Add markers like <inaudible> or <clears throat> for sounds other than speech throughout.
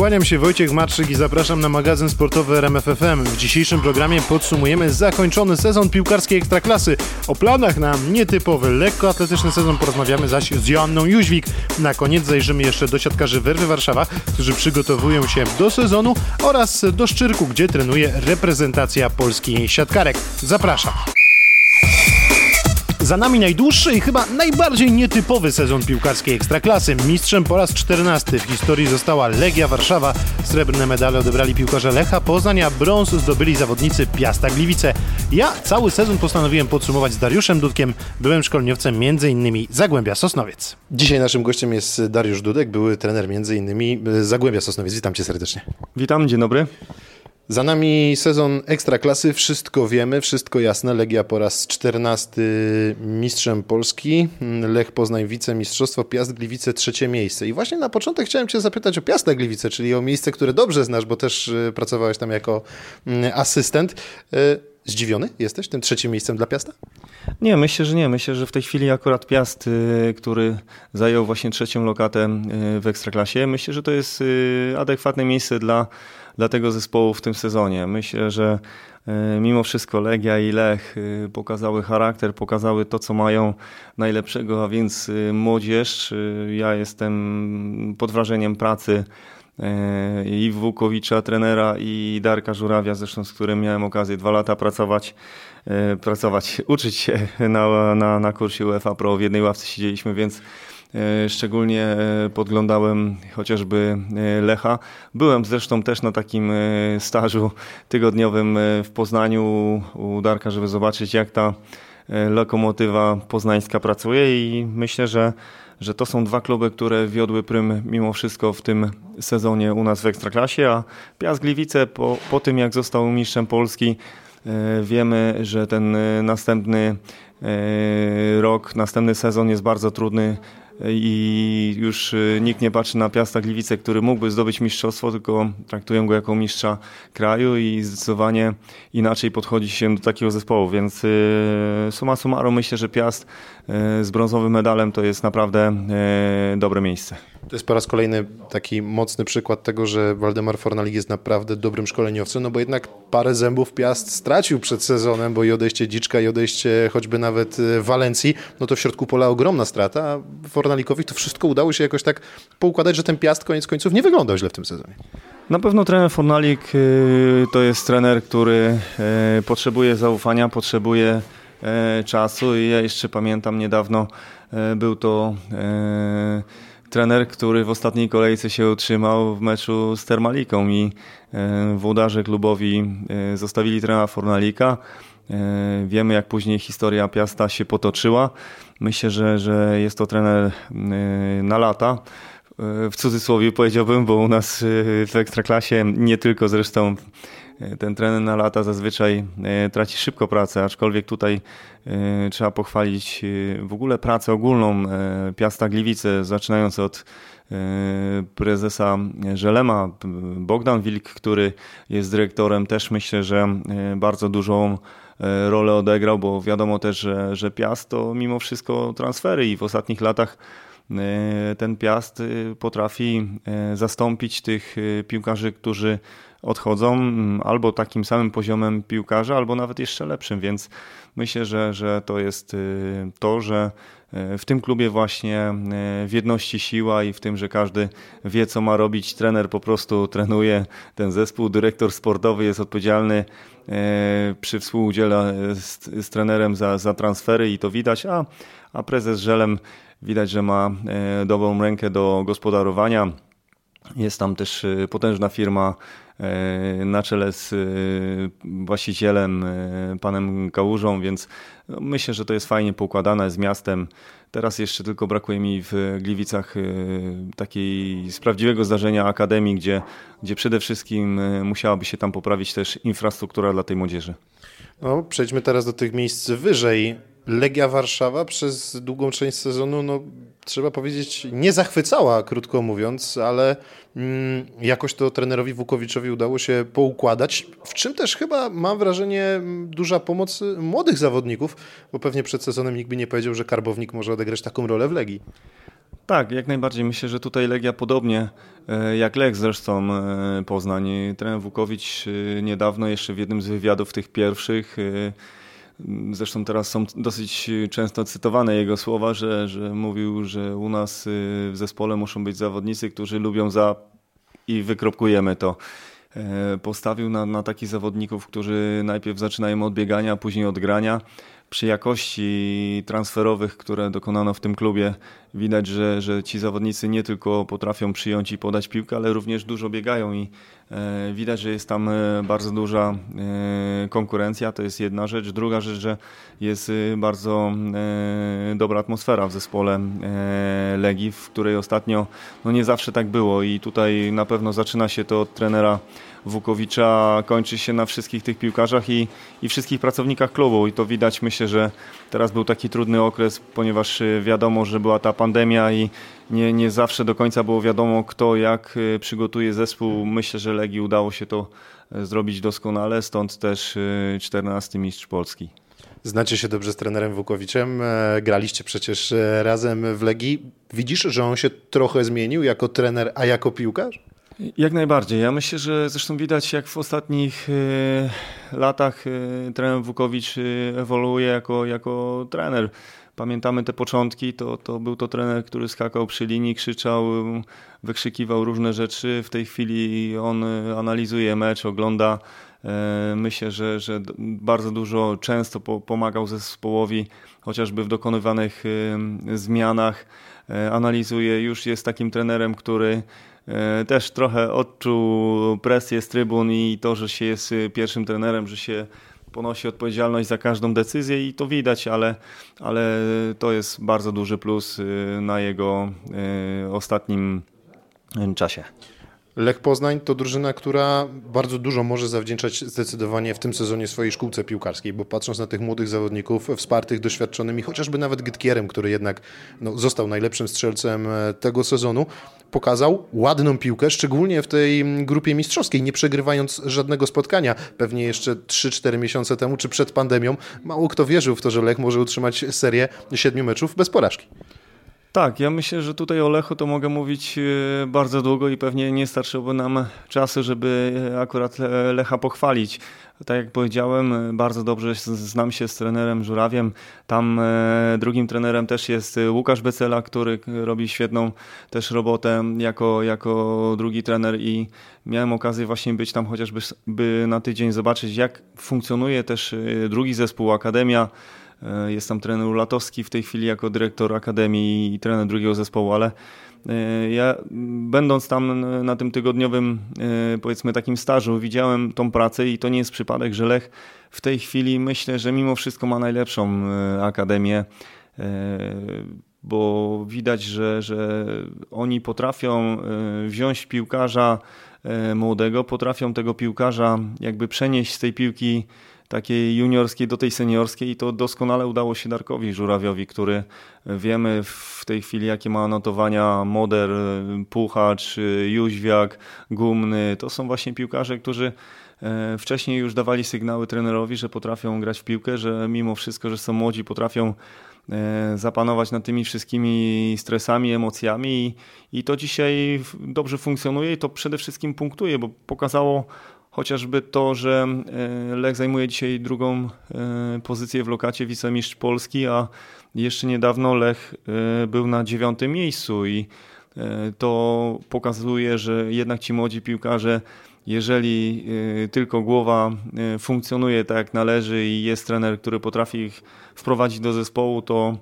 Kłaniam się Wojciech Matrzyk i zapraszam na magazyn sportowy RMFFM. W dzisiejszym programie podsumujemy zakończony sezon piłkarskiej Ekstraklasy. O planach na nietypowy, lekkoatletyczny sezon porozmawiamy zaś z Joanną Jóźwik. Na koniec zajrzymy jeszcze do siatkarzy Werwy Warszawa, którzy przygotowują się do sezonu oraz do Szczyrku, gdzie trenuje reprezentacja Polski siatkarek. Zapraszam. Za nami najdłuższy i chyba najbardziej nietypowy sezon piłkarskiej Ekstraklasy. Mistrzem po raz 14 w historii została Legia Warszawa. Srebrne medale odebrali piłkarze Lecha Poznań, a brąz zdobyli zawodnicy Piasta Gliwice. Ja cały sezon postanowiłem podsumować z Dariuszem Dudkiem, byłem szkoleniowcem m.in. Zagłębia Sosnowiec. Dzisiaj naszym gościem jest Dariusz Dudek, były trener m.in. Zagłębia Sosnowiec. Witam cię serdecznie. Witam, dzień dobry. Za nami sezon ekstraklasy, wszystko wiemy, wszystko jasne. Legia po raz 14 mistrzem Polski, Lech Poznań wicemistrzostwo, Piast Gliwice trzecie miejsce. I właśnie na początek chciałem Cię zapytać o Piasta Gliwice, czyli o miejsce, które dobrze znasz, bo też y, pracowałeś tam jako mm, asystent. Y, zdziwiony jesteś tym trzecim miejscem dla Piasta? Nie, myślę, że nie. Myślę, że w tej chwili akurat Piast, y, który zajął właśnie trzecią lokatę w Ekstraklasie, myślę, że to jest adekwatne miejsce dla dla tego zespołu w tym sezonie. Myślę, że e, mimo wszystko Legia i Lech e, pokazały charakter, pokazały to, co mają najlepszego, a więc e, młodzież. Ja jestem pod wrażeniem pracy i Włukowicza, trenera i Darka Żurawia, zresztą z którym miałem okazję dwa lata pracować, pracować <laughs> uczyć się na, na, na kursie UEFA Pro. W jednej ławce siedzieliśmy, więc szczególnie e, podglądałem chociażby e, Lecha. Byłem zresztą też na takim stażu tygodniowym w Poznaniu u Darka, żeby zobaczyć jak ta lokomotywa poznańska pracuje i myślę, że, że to są dwa kluby, które wiodły prym mimo wszystko w tym sezonie u nas w Ekstraklasie, a Piast Gliwice po, po tym jak został mistrzem Polski wiemy, że ten następny rok, następny sezon jest bardzo trudny i już y, nikt nie patrzy na Piasta Gliwice, który mógłby zdobyć mistrzostwo, tylko traktują go jako mistrza kraju i zdecydowanie inaczej podchodzi się do takiego zespołu, więc y, suma summarum myślę, że Piast z brązowym medalem to jest naprawdę dobre miejsce. To jest po raz kolejny taki mocny przykład tego, że Waldemar Fornalik jest naprawdę dobrym szkoleniowcem, no bo jednak parę zębów Piast stracił przed sezonem, bo i odejście Dziczka, i odejście choćby nawet Walencji, no to w środku pola ogromna strata, a Fornalikowi to wszystko udało się jakoś tak poukładać, że ten Piast koniec końców nie wyglądał źle w tym sezonie. Na pewno trener Fornalik to jest trener, który potrzebuje zaufania, potrzebuje czasu i ja jeszcze pamiętam niedawno był to trener, który w ostatniej kolejce się utrzymał w meczu z Termaliką i włodarze klubowi zostawili trenera Fornalika. Wiemy, jak później historia Piasta się potoczyła. Myślę, że, że jest to trener na lata. W cudzysłowie powiedziałbym, bo u nas w ekstraklasie nie tylko zresztą ten trener na lata zazwyczaj traci szybko pracę, aczkolwiek tutaj trzeba pochwalić w ogóle pracę ogólną Piasta Gliwice, zaczynając od prezesa Żelema, Bogdan Wilk, który jest dyrektorem, też myślę, że bardzo dużą E, rolę odegrał, bo wiadomo też, że, że Piast to mimo wszystko transfery i w ostatnich latach e, ten Piast e, potrafi zastąpić tych piłkarzy, którzy odchodzą albo takim samym poziomem piłkarza, albo nawet jeszcze lepszym, więc myślę, że, że to jest to, że w tym klubie właśnie w jedności siła i w tym, że każdy wie, co ma robić. Trener po prostu trenuje ten zespół, dyrektor sportowy jest odpowiedzialny przy współudziale z, z trenerem za, za transfery i to widać, a, a prezes Żelem widać, że ma dobrą rękę do gospodarowania. Jest tam też potężna firma na czele z właścicielem, panem Kałużą, więc no, myślę, że to jest fajnie poukładane z miastem. Teraz jeszcze tylko brakuje mi w Gliwicach takiej z prawdziwego zdarzenia akademii, gdzie, gdzie przede wszystkim musiałaby się tam poprawić też infrastruktura dla tej młodzieży. No, przejdźmy teraz do tych miejsc wyżej. Legia Warszawa przez długą część sezonu, no, trzeba powiedzieć, nie zachwycała, krótko mówiąc, ale mm, jakoś to trenerowi Wukowiczowi udało się poukładać, w czym też chyba mam wrażenie duża pomoc młodych zawodników, bo pewnie przed sezonem nikt by nie powiedział, że Karbownik może odegrać taką rolę w Legii. Tak, jak najbardziej. Myślę, że tutaj Legia podobnie e, jak Lech zresztą e, Poznań. Trener Wukowicz e, niedawno jeszcze w jednym z wywiadów tych pierwszych Zresztą teraz są dosyć często cytowane jego słowa, że, że mówił, że u nas w zespole muszą być zawodnicy, którzy lubią za i wykropkujemy to. Postawił na, na takich zawodników, którzy najpierw zaczynają od biegania, a później od grania przy jakości transferowych, które dokonano w tym klubie, widać, że, że ci zawodnicy nie tylko potrafią przyjąć i podać piłkę, ale również dużo biegają i e, widać, że jest tam e, bardzo duża e, konkurencja. To jest jedna rzecz. Druga rzecz, że jest bardzo dobra atmosfera w zespole Legii, w której ostatnio no nie zawsze tak było i tutaj na pewno zaczyna się to od trenera Wukowicza kończy się na wszystkich tych piłkarzach i, i wszystkich pracownikach klubu. I to widać, myślę, że teraz był taki trudny okres, ponieważ y, wiadomo, że była ta pandemia i nie, nie zawsze do końca było wiadomo, kto jak y, przygotuje zespół. Myślę, że Legii udało się to y, zrobić doskonale, stąd też 14 mistrz Polski. Znacie się dobrze z trenerem Wukowiczem, e, graliście przecież e, razem w Legii. Widzisz, że on się trochę zmienił jako trener, a jako piłkarz? Jak najbardziej. Ja myślę, że zresztą widać, jak w ostatnich e, latach e, trener Wukowicz e, ewoluuje jako, jako trener. Pamiętamy te początki, to, to był to trener, który skakał przy linii, krzyczał, wykrzykiwał różne rzeczy. W tej chwili on analizuje mecz, ogląda. Myślę, że, że bardzo dużo, często pomagał zespołowi, chociażby w dokonywanych zmianach. Analizuje, już jest takim trenerem, który też trochę odczuł presję z trybun i to, że się jest y, pierwszym trenerem, że się ponosi odpowiedzialność za każdą decyzję i to widać, ale, ale to jest bardzo duży plus y, na jego y, ostatnim czasie. Lech Poznań to drużyna, która bardzo dużo może zawdzięczać zdecydowanie w tym sezonie swojej szkółce piłkarskiej, bo patrząc na tych młodych zawodników, wspartych doświadczonymi, chociażby nawet Gytkierem, który jednak no, został najlepszym strzelcem e, tego sezonu, pokazał ładną piłkę, szczególnie w tej grupie mistrzowskiej, nie przegrywając żadnego spotkania. Pewnie jeszcze 3-4 miesiące temu, czy przed pandemią, mało kto wierzył w to, że Lech może utrzymać serię siedmiu meczów bez porażki. Tak, ja myślę, że tutaj o Lechu to mogę mówić e, bardzo długo i pewnie nie starczyłoby nam czasu, żeby e, akurat Lecha pochwalić. Tak jak powiedziałem, e, bardzo dobrze znam się z trenerem Żurawiem. Tam drugim trenerem też jest Łukasz Becela, który robi świetną też robotę jako, jako drugi trener i miałem okazję właśnie być tam chociażby by na tydzień, zobaczyć jak funkcjonuje też drugi zespół, Akademia E, jest tam trener Ulatowski w tej chwili jako dyrektor Akademii i trener drugiego zespołu, ale e, ja będąc tam na tym tygodniowym e, powiedzmy takim stażu widziałem tą pracę i to nie jest przypadek, że Lech w tej chwili myślę, że mimo wszystko ma najlepszą akademię bo widać, że, że oni potrafią wziąć piłkarza młodego, potrafią tego piłkarza jakby przenieść z tej piłki takiej juniorskiej do tej seniorskiej i to doskonale udało się Darkowi Żurawiowi, który wiemy w tej chwili jakie ma notowania Moder, Puchacz, Jóźwiak, Gumny. To są właśnie piłkarze, którzy e, wcześniej już dawali sygnały trenerowi, że potrafią grać w piłkę, że mimo wszystko, że są młodzi, potrafią e, zapanować nad tymi wszystkimi stresami, emocjami i, i to dzisiaj dobrze funkcjonuje i to przede wszystkim punktuje, bo pokazało Chociażby to, że e, Lech zajmuje dzisiaj drugą e, pozycję w lokacie wicemistrz Polski, a jeszcze niedawno Lech e, był na dziewiątym miejscu i to pokazuje, że jednak ci młodzi piłkarze, jeżeli tylko głowa funkcjonuje tak jak należy i jest trener, który potrafi ich wprowadzić do zespołu, to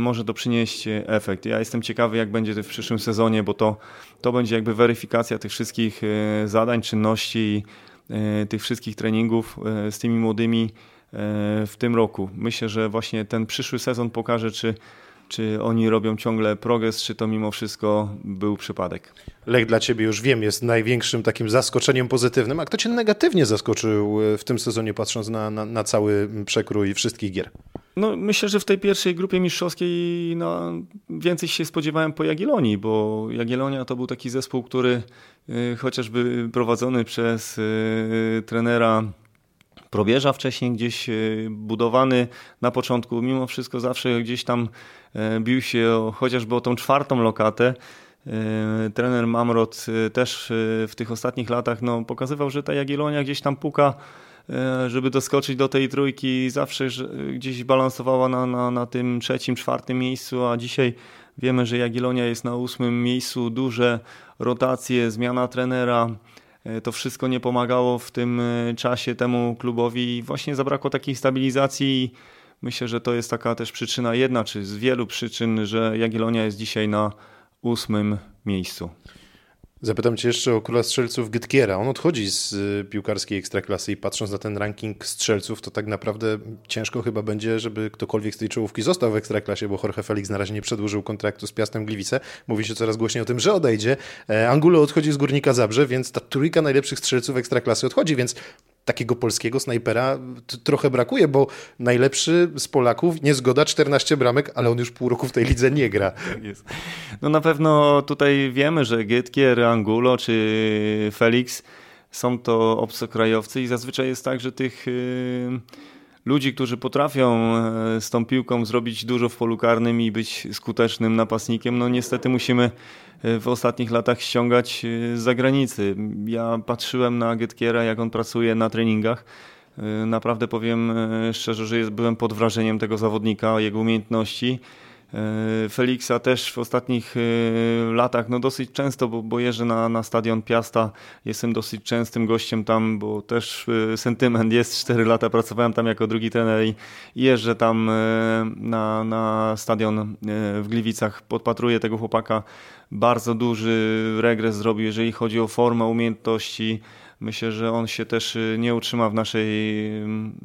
może to przynieść efekt. Ja jestem ciekawy, jak będzie w przyszłym sezonie, bo to, to będzie jakby weryfikacja tych wszystkich e, zadań, czynności, e, tych wszystkich treningów z tymi młodymi w tym roku. Myślę, że właśnie ten przyszły sezon pokaże, czy czy oni robią ciągle progres, czy to mimo wszystko był przypadek? Lech dla Ciebie już wiem, jest największym takim zaskoczeniem pozytywnym. A kto Cię negatywnie zaskoczył w tym sezonie, patrząc na, na, na cały przekrój wszystkich gier? No, myślę, że w tej pierwszej grupie mistrzowskiej no, więcej się spodziewałem po Jagiellonii, bo Jagiellonia to był taki zespół, który y, chociażby prowadzony przez y, trenera Probierza wcześniej gdzieś budowany na początku, mimo wszystko zawsze gdzieś tam bił się chociażby o tą czwartą lokatę. Trener Mamrot też w tych ostatnich latach no, pokazywał, że ta Jagiellonia gdzieś tam puka E, żeby doskoczyć do tej trójki, zawsze gdzieś balansowała na, na, na tym trzecim, czwartym miejscu, a dzisiaj wiemy, że Jagiellonia jest na ósmym miejscu, duże rotacje, zmiana trenera, e, to wszystko nie pomagało w tym e, czasie temu klubowi właśnie zabrakło takiej stabilizacji myślę, że to jest taka też przyczyna jedna, czy z wielu przyczyn, że Jagiellonia jest dzisiaj na ósmym miejscu. Zapytam Cię jeszcze o króla strzelców Gytkiera. On odchodzi z y, piłkarskiej ekstraklasy i patrząc na ten ranking strzelców, to tak naprawdę ciężko chyba będzie, żeby ktokolwiek z tej czołówki został w ekstraklasie, bo Jorge Felix na razie nie przedłużył kontraktu z Piastem Gliwice. Mówi się coraz głośniej o tym, że odejdzie. E, Angulo odchodzi z Górnika Zabrze, więc ta trójka najlepszych strzelców ekstraklasy odchodzi, więc takiego polskiego snajpera trochę brakuje, bo najlepszy z Polaków, niezgoda, 14 bramek, ale on już pół roku w tej lidze nie gra. Tak no na pewno tutaj wiemy, że Gytkier, Angulo czy Felix są to obcokrajowcy i zazwyczaj jest tak, że tych y, ludzi, którzy potrafią e, z tą piłką zrobić dużo w polu karnym i być skutecznym napastnikiem, no niestety musimy w ostatnich latach ściągać e, z zagranicy. Ja patrzyłem na Getkiera, jak on pracuje na treningach. Naprawdę powiem szczerze, że byłem pod wrażeniem tego zawodnika, jego umiejętności. E, Feliksa też w ostatnich e, latach no dosyć często, bo, bo jeżdżę na, na stadion Piasta, jestem dosyć częstym gościem tam, bo też e, sentyment jest, <laughs> 4 lata pracowałem tam jako drugi trener i jeżdżę tam na, na stadion w Gliwicach, podpatruję tego chłopaka, bardzo duży regres zrobił, jeżeli chodzi o formę, umiejętności, myślę, że on się też nie utrzyma w naszej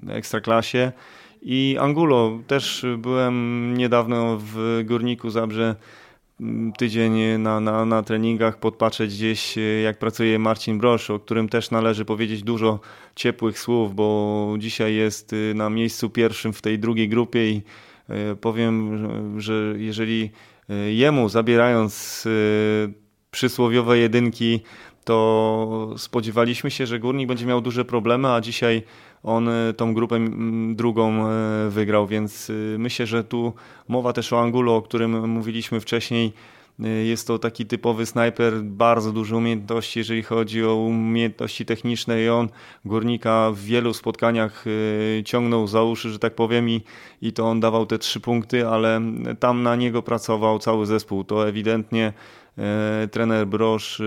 ekstraklasie. I Angulo, też byłem niedawno w Górniku Zabrze mm, tydzień na, na, na treningach, podpatrzeć gdzieś jak pracuje Marcin Brosz, o którym też należy powiedzieć dużo ciepłych słów, bo dzisiaj jest y, na miejscu pierwszym w tej drugiej grupie i y, powiem, że jeżeli jemu zabierając przysłowiowe jedynki, to spodziewaliśmy się, że Górnik będzie miał duże problemy, a dzisiaj on e, tą grupę drugą e, wygrał, więc e, myślę, że tu mowa też o Angulo, o którym mówiliśmy wcześniej. Jest to taki typowy snajper, bardzo duże umiejętności, jeżeli chodzi o umiejętności techniczne i on górnika w wielu spotkaniach ciągnął za uszy, że tak powiem i, i to on dawał te trzy punkty, ale tam na niego pracował cały zespół. To ewidentnie trener Brosz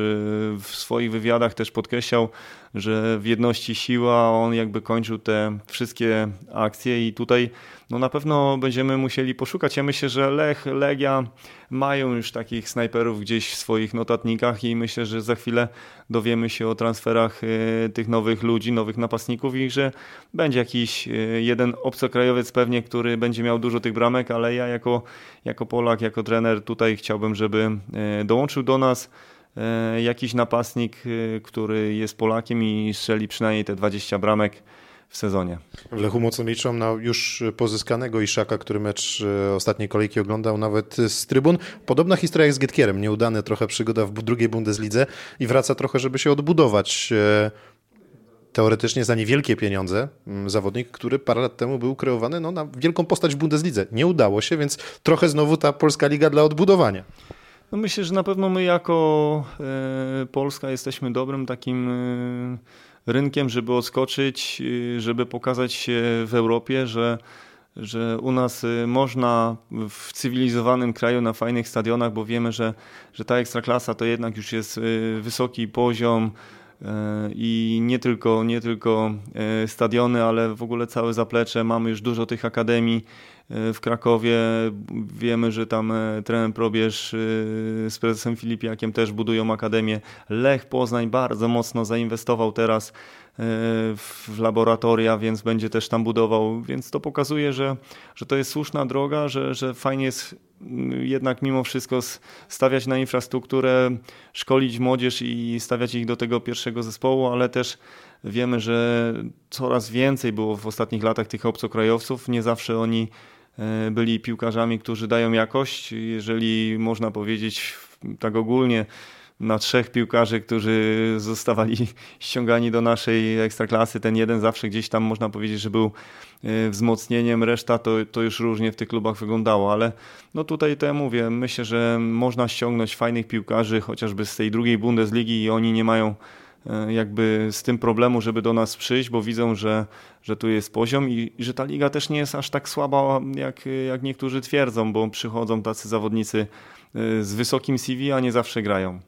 w swoich wywiadach też podkreślał, że w jedności siła, on jakby kończył te wszystkie akcje i tutaj no na pewno będziemy musieli poszukać. Ja myślę, że Lech, Legia mają już takich snajperów gdzieś w swoich notatnikach i myślę, że za chwilę dowiemy się o transferach e, tych nowych ludzi, nowych napastników i że będzie jakiś e, jeden obcokrajowiec pewnie, który będzie miał dużo tych bramek, ale ja jako, jako Polak, jako trener tutaj chciałbym, żeby e, dołączył do nas jakiś napastnik, e, który jest Polakiem i strzeli przynajmniej te 20 bramek w sezonie. W Lechu mocno liczą na już pozyskanego Iszaka, który mecz e, ostatniej kolejki oglądał nawet z trybun. Podobna historia jak z Getkierem. Nieudane trochę przygoda w drugiej Bundeslidze i wraca trochę, żeby się odbudować teoretycznie za niewielkie pieniądze mm, zawodnik, który parę lat temu był kreowany no, na wielką postać w Bundeslidze. Nie udało się, więc trochę znowu ta polska liga dla odbudowania. No myślę, że na pewno my jako e, Polska jesteśmy dobrym takim e, rynkiem, żeby odskoczyć, e, żeby pokazać się w Europie, że, że u nas można w cywilizowanym kraju na fajnych stadionach, bo wiemy, że, że ta ekstraklasa to jednak już jest wysoki poziom i nie tylko, nie tylko stadiony, ale w ogóle całe zaplecze. Mamy już dużo tych akademii w Krakowie. Wiemy, że tam e, trener Probierz e, z prezesem Filipiakiem też budują akademię. Lech Poznań bardzo mocno zainwestował teraz e, w laboratoria, więc będzie też tam budował, więc to pokazuje, że, że to jest słuszna droga, że, że fajnie jest mm, jednak mimo wszystko stawiać na infrastrukturę, szkolić młodzież i stawiać ich do tego pierwszego zespołu, ale też wiemy, że coraz więcej było w ostatnich latach tych obcokrajowców, nie zawsze oni E, byli piłkarzami, którzy dają jakość. Jeżeli można powiedzieć tak ogólnie, na trzech piłkarzy, którzy zostawali <laughs> ściągani do naszej ekstraklasy. Ten jeden zawsze gdzieś tam można powiedzieć, że był e, wzmocnieniem, reszta to, to już różnie w tych klubach wyglądało, ale no tutaj to ja mówię, myślę, że można ściągnąć fajnych piłkarzy, chociażby z tej drugiej Bundesligi i oni nie mają jakby z tym problemu, żeby do nas przyjść, bo widzą, że, że tu jest poziom i, i że ta liga też nie jest aż tak słaba, jak, jak niektórzy twierdzą, bo przychodzą tacy zawodnicy e, z wysokim CV, a nie zawsze grają.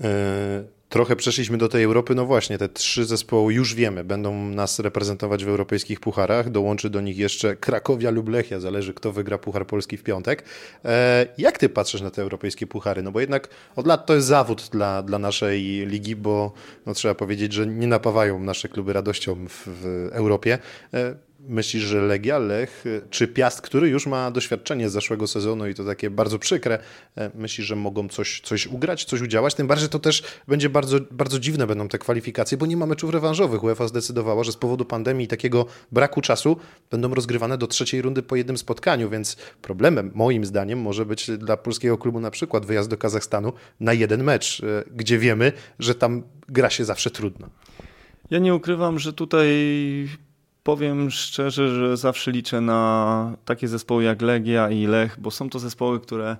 E, Trochę przeszliśmy do tej Europy, no właśnie, te trzy zespoły już wiemy, będą nas reprezentować w europejskich pucharach, dołączy do nich jeszcze Krakowia lub Lechia, zależy kto wygra Puchar Polski w piątek. E, jak ty patrzysz na te europejskie puchary? No bo jednak od lat to jest zawód dla, dla naszej ligi, bo no, trzeba powiedzieć, że nie napawają nasze kluby radością w, w Europie. Myślisz, że Legia, Lech czy Piast, który już ma doświadczenie z zeszłego sezonu i to takie bardzo przykre, e, myślisz, że mogą coś, coś ugrać, coś udziałać? Tym bardziej to też będzie bardzo, bardzo dziwne będą te kwalifikacje, bo nie ma meczów rewanżowych. UEFA zdecydowała, że z powodu pandemii i takiego braku czasu będą rozgrywane do trzeciej rundy po jednym spotkaniu, więc problemem moim zdaniem może być dla polskiego klubu na przykład wyjazd do Kazachstanu na jeden mecz, e, gdzie wiemy, że tam gra się zawsze trudno. Ja nie ukrywam, że tutaj powiem szczerze, że zawsze liczę na takie zespoły jak Legia i Lech, bo są to zespoły, które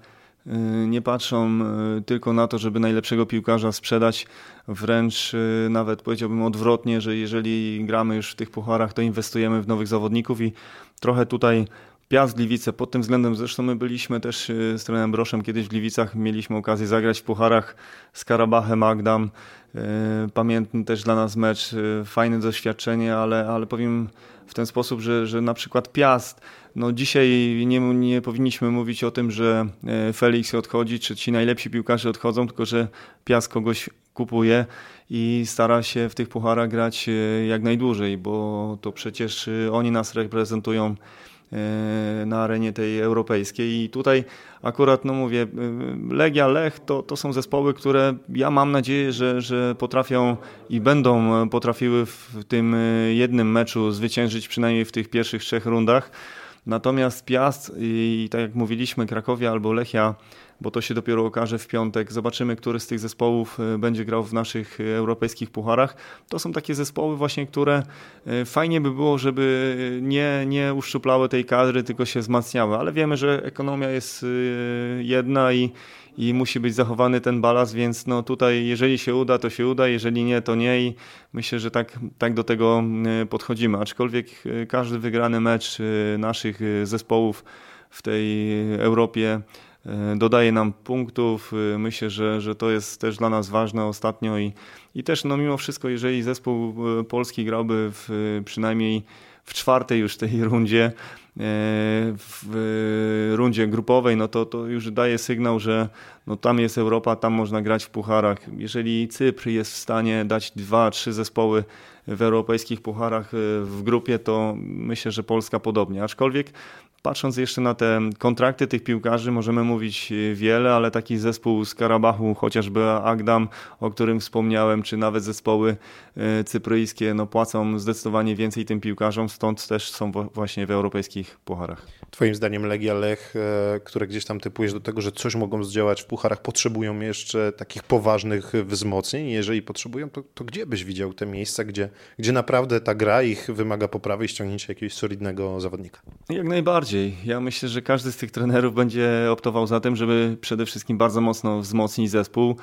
y, nie patrzą y, tylko na to, żeby najlepszego piłkarza sprzedać, wręcz y, nawet powiedziałbym odwrotnie, że jeżeli gramy już w tych pucharach, to inwestujemy w nowych zawodników i trochę tutaj Piast Gliwice, pod tym względem zresztą my byliśmy też z trenerem Broszem kiedyś w Gliwicach, mieliśmy okazję zagrać w pucharach z Karabachem Magdam, E, pamiętny też dla nas mecz, e, fajne doświadczenie, ale, ale powiem w ten sposób, że, że na przykład Piast, no dzisiaj nie, nie powinniśmy mówić o tym, że Felix odchodzi, czy ci najlepsi piłkarze odchodzą, tylko że Piast kogoś kupuje i stara się w tych pucharach grać jak najdłużej, bo to przecież oni nas reprezentują na arenie tej europejskiej. I tutaj akurat, no mówię, e, Legia, Lech to, to są zespoły, które ja mam nadzieję, że, że potrafią i będą potrafiły w tym jednym meczu zwyciężyć przynajmniej w tych pierwszych trzech rundach. Natomiast Piast i tak jak mówiliśmy, Krakowia albo Lechia bo to się dopiero okaże w piątek. Zobaczymy, który z tych zespołów e, będzie grał w naszych e, europejskich pucharach. To są takie zespoły właśnie, które e, fajnie by było, żeby nie, nie uszczuplały tej kadry, tylko się wzmacniały, ale wiemy, że ekonomia jest jedna i, i musi być zachowany ten balans, więc no tutaj jeżeli się uda, to się uda, jeżeli nie, to nie i myślę, że tak, tak do tego podchodzimy. Aczkolwiek każdy wygrany mecz naszych zespołów w tej Europie E, dodaje nam punktów. E, myślę, że, że to jest też dla nas ważne ostatnio i, i też no mimo wszystko, jeżeli zespół e, polski grałby w, przynajmniej w czwartej już tej rundzie, w rundzie grupowej, no to, to już daje sygnał, że no tam jest Europa, tam można grać w pucharach. Jeżeli Cypr jest w stanie dać dwa, trzy zespoły w europejskich pucharach w grupie, to myślę, że Polska podobnie. Aczkolwiek Patrząc jeszcze na te kontrakty tych piłkarzy, możemy mówić wiele, ale taki zespół z Karabachu, chociażby Agdam, o którym wspomniałem, czy nawet zespoły e, cypryjskie, no płacą zdecydowanie więcej tym piłkarzom, stąd też są właśnie w europejskich pucharach. Twoim zdaniem Legia Lech, e, które gdzieś tam typujesz do tego, że coś mogą zdziałać w pucharach, potrzebują jeszcze takich poważnych wzmocnień? Jeżeli potrzebują, to, to gdzie byś widział te miejsca, gdzie, gdzie naprawdę ta gra ich wymaga poprawy i ściągnięcia jakiegoś solidnego zawodnika? Jak najbardziej bardziej. Ja myślę, że każdy z tych trenerów będzie optował za tym, żeby przede wszystkim bardzo mocno wzmocnić zespół.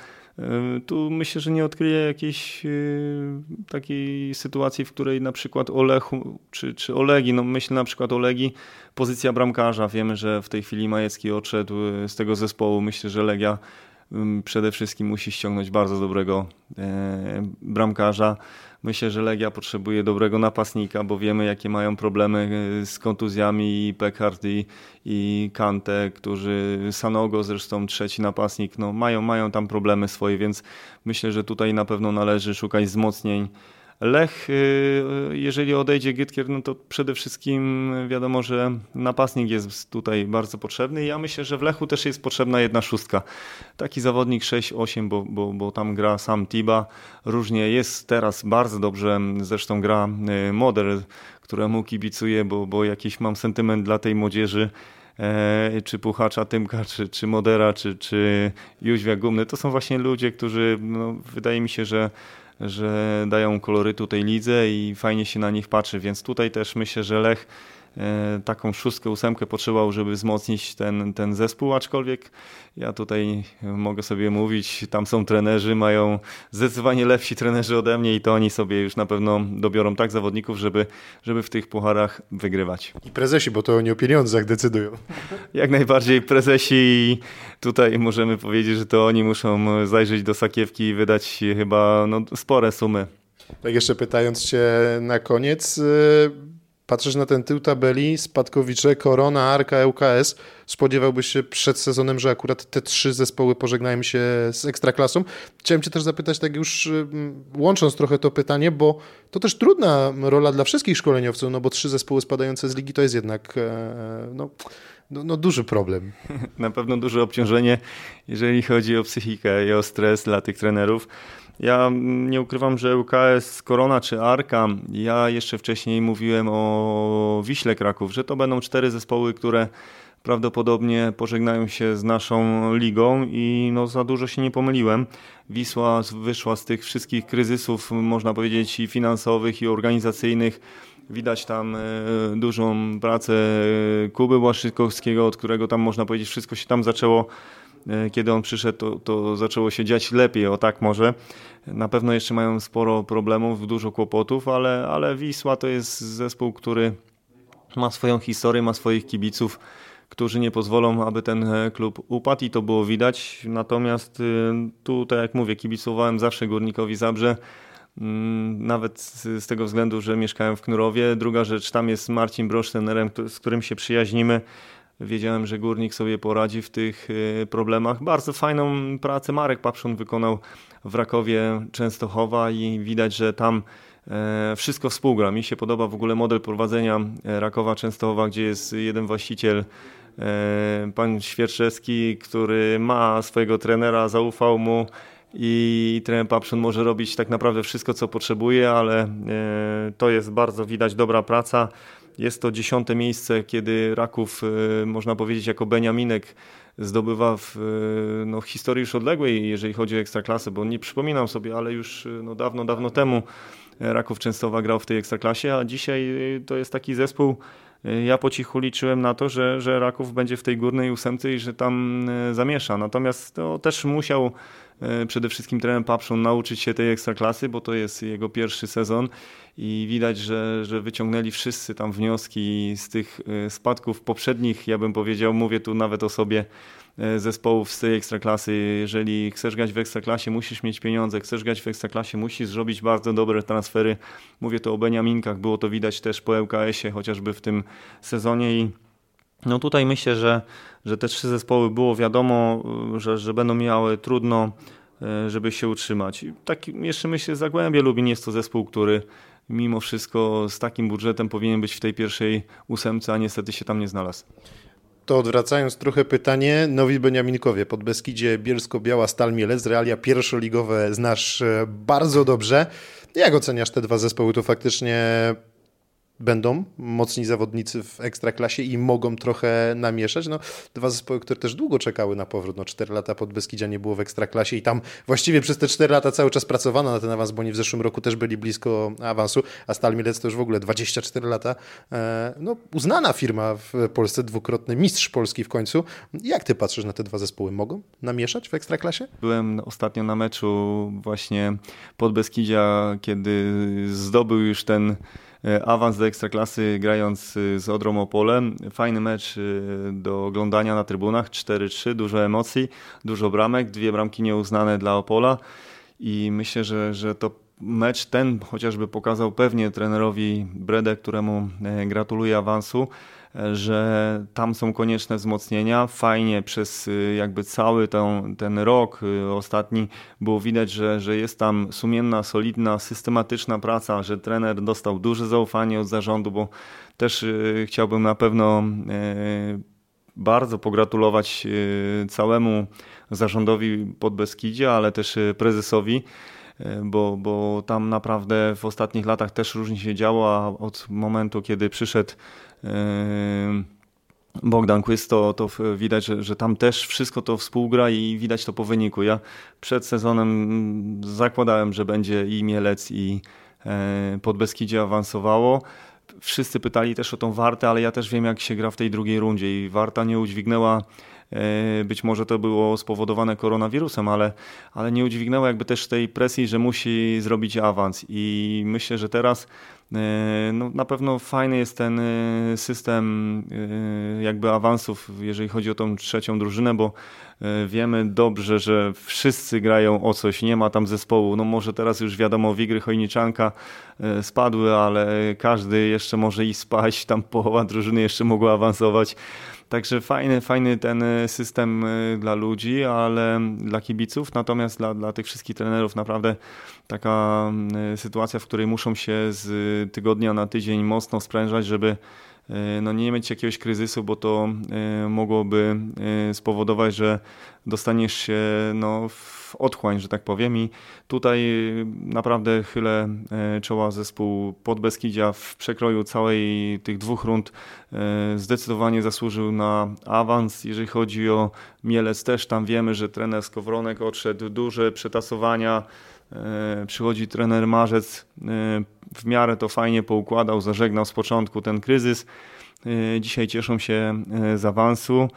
Y, tu myślę, że nie odkryję jakiejś y, takiej sytuacji, w której na przykład Olechu czy, czy Olegi, no myślę na przykład Olegi, pozycja bramkarza. Wiemy, że w tej chwili Majecki odszedł y, z tego zespołu. Myślę, że Legia przede wszystkim musi ściągnąć bardzo dobrego bramkarza. Myślę, że Legia potrzebuje dobrego napastnika, bo wiemy, jakie mają problemy e, z kontuzjami i Pekard i, i Kante, którzy Sanogo, zresztą trzeci napastnik, no mają, mają tam problemy swoje, więc myślę, że tutaj na pewno należy szukać wzmocnień Lech, y, jeżeli odejdzie Gytkier, no to przede wszystkim wiadomo, że napastnik jest tutaj bardzo potrzebny. Ja myślę, że w Lechu też jest potrzebna jedna szóstka. Taki zawodnik 6-8, bo, bo, bo tam gra sam Tiba. Różnie jest teraz bardzo dobrze, zresztą gra y, Moder, któremu kibicuję, bo, bo jakiś mam sentyment dla tej młodzieży. czy Puchacza Tymka, czy, czy Modera, czy, czy Jóźwia Gumny. To są właśnie ludzie, którzy no, wydaje mi się, że że dają kolorytu tej lidze i fajnie się na nich patrzy, więc tutaj też myślę, że Lech taką szóstkę, ósemkę potrzebował, żeby wzmocnić ten, ten zespół, aczkolwiek ja tutaj mogę sobie mówić, tam są trenerzy, mają zdecydowanie lepsi trenerzy ode mnie i to oni sobie już na pewno dobiorą tak zawodników, żeby, żeby w tych pucharach wygrywać. I prezesi, bo to oni o pieniądzach decydują. <laughs> Jak najbardziej prezesi tutaj możemy powiedzieć, że to oni muszą zajrzeć do sakiewki i wydać chyba no, spore sumy. Tak jeszcze pytając Cię na koniec, y, Patrzysz na ten tył tabeli, Spadkowicze, Korona, Arka, ŁKS. Spodziewałbyś się przed sezonem, że akurat te trzy zespoły pożegnają się z Ekstraklasą. Chciałem cię też zapytać, tak już łącząc trochę to pytanie, bo to też trudna rola dla wszystkich szkoleniowców, no bo trzy zespoły spadające z ligi to jest jednak e, no, no, no, duży problem. <laughs> Na pewno duże obciążenie, jeżeli chodzi o psychikę i o stres dla tych trenerów. Ja nie ukrywam, że UKS Korona czy Arka, ja jeszcze wcześniej mówiłem o Wiśle Kraków, że to będą cztery zespoły, które prawdopodobnie pożegnają się z naszą ligą i no za dużo się nie pomyliłem. Wisła wyszła z tych wszystkich kryzysów, można powiedzieć, i finansowych, i organizacyjnych. Widać tam e, dużą pracę Kuby Błaszczykowskiego, od którego tam można powiedzieć wszystko się tam zaczęło E, kiedy on przyszedł, to, to zaczęło się dziać lepiej, o tak może. Na pewno jeszcze mają sporo problemów, dużo kłopotów, ale, ale Wisła to jest zespół, który ma swoją historię, ma swoich kibiców, którzy nie pozwolą, aby ten e, klub upadł i to było widać. Natomiast y, tu, tak jak mówię, kibicowałem zawsze Górnikowi Zabrze, mm, nawet z tego względu, że mieszkałem w Knurowie. Druga rzecz, tam jest Marcin Brosz, trenerem, z którym się przyjaźnimy. Wiedziałem, że górnik sobie poradzi w tych y, problemach. Bardzo fajną pracę Marek Papszun wykonał w Rakowie Częstochowa i widać, że tam e, wszystko współgra. Mi się podoba w ogóle model prowadzenia e, Rakowa Częstochowa, gdzie jest jeden właściciel, e, pan Świerczewski, który ma swojego trenera, zaufał mu i trener Papszun może robić tak naprawdę wszystko, co potrzebuje, ale to jest bardzo widać dobra praca. Jest to dziesiąte miejsce, kiedy Raków, e, można powiedzieć, jako Beniaminek zdobywa w e, no, historii już odległej, jeżeli chodzi o ekstraklasę, bo nie przypominam sobie, ale już e, no, dawno, dawno temu Raków Częstowa grał w tej ekstraklasie, a dzisiaj to jest taki zespół, ja po cichu liczyłem na to, że, że Raków będzie w tej górnej ósemce i że tam zamiesza. Natomiast to też musiał przede wszystkim trener Papszon nauczyć się tej ekstraklasy, bo to jest jego pierwszy sezon i widać, że, że wyciągnęli wszyscy tam wnioski z tych e, spadków poprzednich, ja bym powiedział, mówię tu nawet o sobie, e, zespołów z tej ekstraklasy. Jeżeli chcesz grać w ekstraklasie, musisz mieć pieniądze, chcesz grać w ekstraklasie, musisz zrobić bardzo dobre transfery. Mówię to o Beniaminkach, było to widać też po ŁKS-ie, chociażby w tym sezonie i no tutaj myślę, że, że te trzy zespoły było wiadomo, że, że będą miały trudno, e, żeby się utrzymać. Tak jeszcze myślę, Zagłębie Lubin jest to zespół, który mimo wszystko z takim budżetem powinien być w tej pierwszej ósemce, a niestety się tam nie znalazł. To odwracając trochę pytanie, Nowi Beniaminkowie, pod Beskidzie Bielsko-Biała Stal Mielec, realia pierwszoligowe znasz e, bardzo dobrze. Jak oceniasz te dwa zespoły? To faktycznie będą mocni zawodnicy w ekstraklasie i mogą trochę namieszać. No, dwa zespoły, które też długo czekały na powrót. No, 4 lata pod Beskidzia nie było w ekstraklasie i tam właściwie przez te 4 lata cały czas pracowano na ten awans, bo oni w zeszłym roku też byli blisko awansu, a Stal Mielec to już w ogóle 24 lata. E, no, uznana firma w Polsce, dwukrotny mistrz Polski w końcu. Jak ty patrzysz na te dwa zespoły? Mogą namieszać w ekstraklasie? Byłem ostatnio na meczu właśnie pod Beskidzia, kiedy zdobył już ten awans do Ekstraklasy grając e, z Odrą Opolem. Fajny mecz e, do oglądania na trybunach, 4-3, dużo emocji, dużo bramek, dwie bramki nieuznane dla Opola. I myślę, że, że to mecz ten chociażby pokazał pewnie trenerowi Brede, któremu gratuluję awansu, że tam są konieczne wzmocnienia. Fajnie przez y, jakby cały ten, ten rok y, ostatni było widać, że, że jest tam sumienna, solidna, systematyczna praca, że trener dostał duże zaufanie od zarządu, bo też y, chciałbym na pewno bardzo pogratulować całemu zarządowi Podbeskidzia, ale też prezesowi bo, bo tam naprawdę w ostatnich latach też różnie się działo, a od momentu, kiedy przyszedł Bogdan Quist, to, to widać, że, że tam też wszystko to współgra i widać to po wyniku. Ja przed sezonem zakładałem, że będzie i Mielec i e, Podbeskidzie awansowało. Wszyscy pytali też o tą Wartę, ale ja też wiem jak się gra w tej drugiej rundzie i Warta nie udźwignęła E, być może to było spowodowane koronawirusem, ale, ale nie udźwignęła jakby też tej presji, że musi zrobić awans. I myślę, że teraz no, na pewno fajny jest ten e, system jakby awansów, jeżeli chodzi o tą trzecią drużynę, bo wiemy dobrze, że wszyscy grają o coś, nie ma tam zespołu. No może teraz już wiadomo, Wigry Chojniczanka spadły, ale każdy jeszcze może i spać, tam połowa drużyny jeszcze mogła awansować. Także fajny, fajny ten e, system e, dla ludzi, ale dla kibiców, natomiast dla, dla tych wszystkich trenerów naprawdę taka e, sytuacja, w której muszą się z tygodnia na tydzień mocno sprężać, żeby no nie mieć jakiegoś kryzysu, bo to mogłoby spowodować, że dostaniesz się no, w otchłań, że tak powiem. I tutaj naprawdę chylę e, czoła zespół Podbeskidzia w przekroju całej tych dwóch rund e, zdecydowanie zasłużył na awans. Jeżeli chodzi o Mielec też tam wiemy, że trener Skowronek odszedł, duże przetasowania, e, przychodzi trener Marzec, w miarę to fajnie poukładał, zażegnał z początku ten kryzys. Dzisiaj cieszą się z awansu.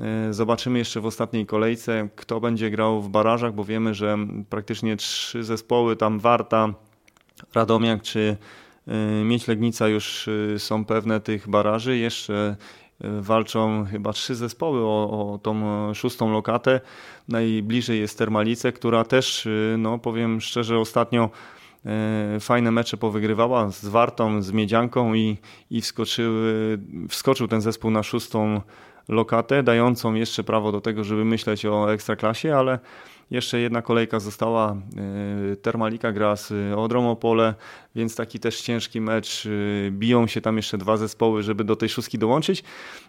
E, zobaczymy jeszcze w ostatniej kolejce, kto będzie grał w barażach, bo wiemy, że praktycznie trzy zespoły, tam Warta, Radomiak czy e, Mieć Legnica już e, są pewne tych baraży. Jeszcze walczą chyba trzy zespoły o, o tą szóstą lokatę. Najbliżej jest Termalice, która też, no powiem szczerze, ostatnio fajne mecze powygrywała z Wartą, z Miedzianką i, i wskoczyły, wskoczył ten zespół na szóstą lokatę, dającą jeszcze prawo do tego, żeby myśleć o ekstraklasie, ale jeszcze jedna kolejka została. E, Termalika gra z Odrą Opole, więc taki też ciężki mecz. E, biją się tam jeszcze dwa zespoły, żeby do tej szóstki dołączyć.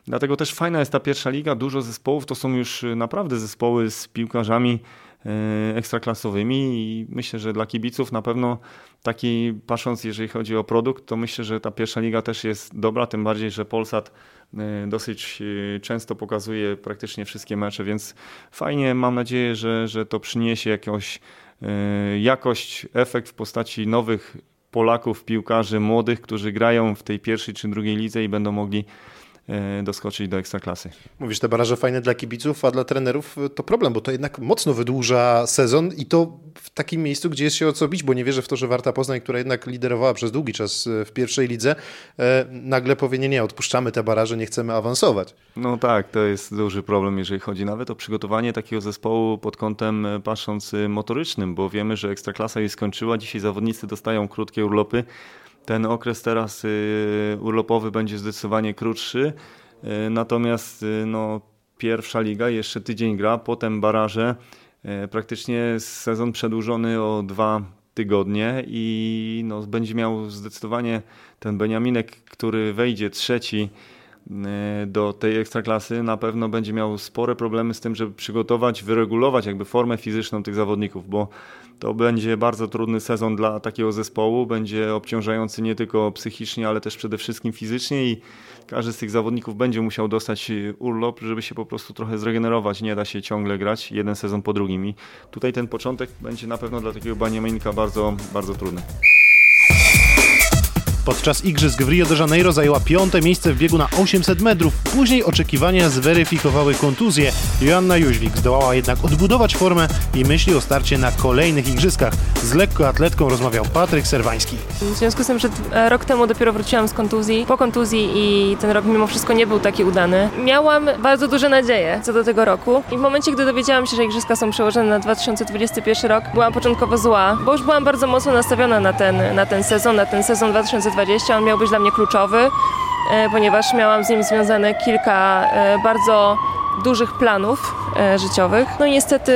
Dlatego też fajna jest ta pierwsza liga. Dużo zespołów to są już naprawdę zespoły z piłkarzami e, ekstraklasowymi i myślę, że dla kibiców na pewno taki patrząc, jeżeli chodzi o produkt, to myślę, że ta pierwsza liga też jest dobra, tym bardziej, że Polsat E, dosyć e, często pokazuje praktycznie wszystkie mecze, więc fajnie, mam nadzieję, że, że to przyniesie jakąś e, jakość, efekt w postaci nowych Polaków, piłkarzy młodych, którzy grają w tej pierwszej czy drugiej lidze i będą mogli doskoczyć do ekstraklasy. Mówisz, te baraże fajne dla kibiców, a dla trenerów to problem, bo to jednak mocno wydłuża sezon i to w takim miejscu, gdzie jest się o co bić, bo nie wierzę w to, że Warta Poznań, która jednak liderowała przez długi czas e, w pierwszej lidze, e, nagle powie, nie, nie, odpuszczamy te baraże, nie chcemy awansować. No tak, to jest duży problem, jeżeli chodzi nawet o przygotowanie takiego zespołu pod kątem patrząc motorycznym, bo wiemy, że ekstraklasa już skończyła, dzisiaj zawodnicy dostają krótkie urlopy, ten okres teraz y, urlopowy będzie zdecydowanie krótszy, y, natomiast y, no, pierwsza liga jeszcze tydzień gra, potem baraże, praktycznie sezon przedłużony o dwa tygodnie i no, będzie miał zdecydowanie ten Beniaminek, który wejdzie trzeci do tej ekstraklasy, na pewno będzie miał spore problemy z tym, żeby przygotować, wyregulować jakby formę fizyczną tych zawodników, bo to będzie bardzo trudny sezon dla takiego zespołu. Będzie obciążający nie tylko psychicznie, ale też przede wszystkim fizycznie i każdy z tych zawodników będzie musiał dostać urlop, żeby się po prostu trochę zregenerować. Nie da się ciągle grać jeden sezon po drugim. I tutaj ten początek będzie na pewno dla takiego Baniamenika bardzo, bardzo trudny. Podczas igrzysk w Rio de Janeiro zajęła piąte miejsce w biegu na 800 metrów. Później oczekiwania zweryfikowały kontuzję. Joanna Jóźwik zdołała jednak odbudować formę i myśli o starcie na kolejnych igrzyskach. Z lekkoatletką rozmawiał Patryk Serwański. W związku z tym, że e, rok temu dopiero wróciłam z kontuzji, po kontuzji i ten rok mimo wszystko nie był taki udany, miałam bardzo duże nadzieje co do tego roku i w momencie, gdy dowiedziałam się, że igrzyska są przełożone na 2021 rok, byłam początkowo zła, bo już byłam bardzo mocno nastawiona na ten, na ten sezon, na ten sezon 2020 2020. On miał być dla mnie kluczowy, e, ponieważ miałam z nim związane kilka e, bardzo dużych planów życiowych. No niestety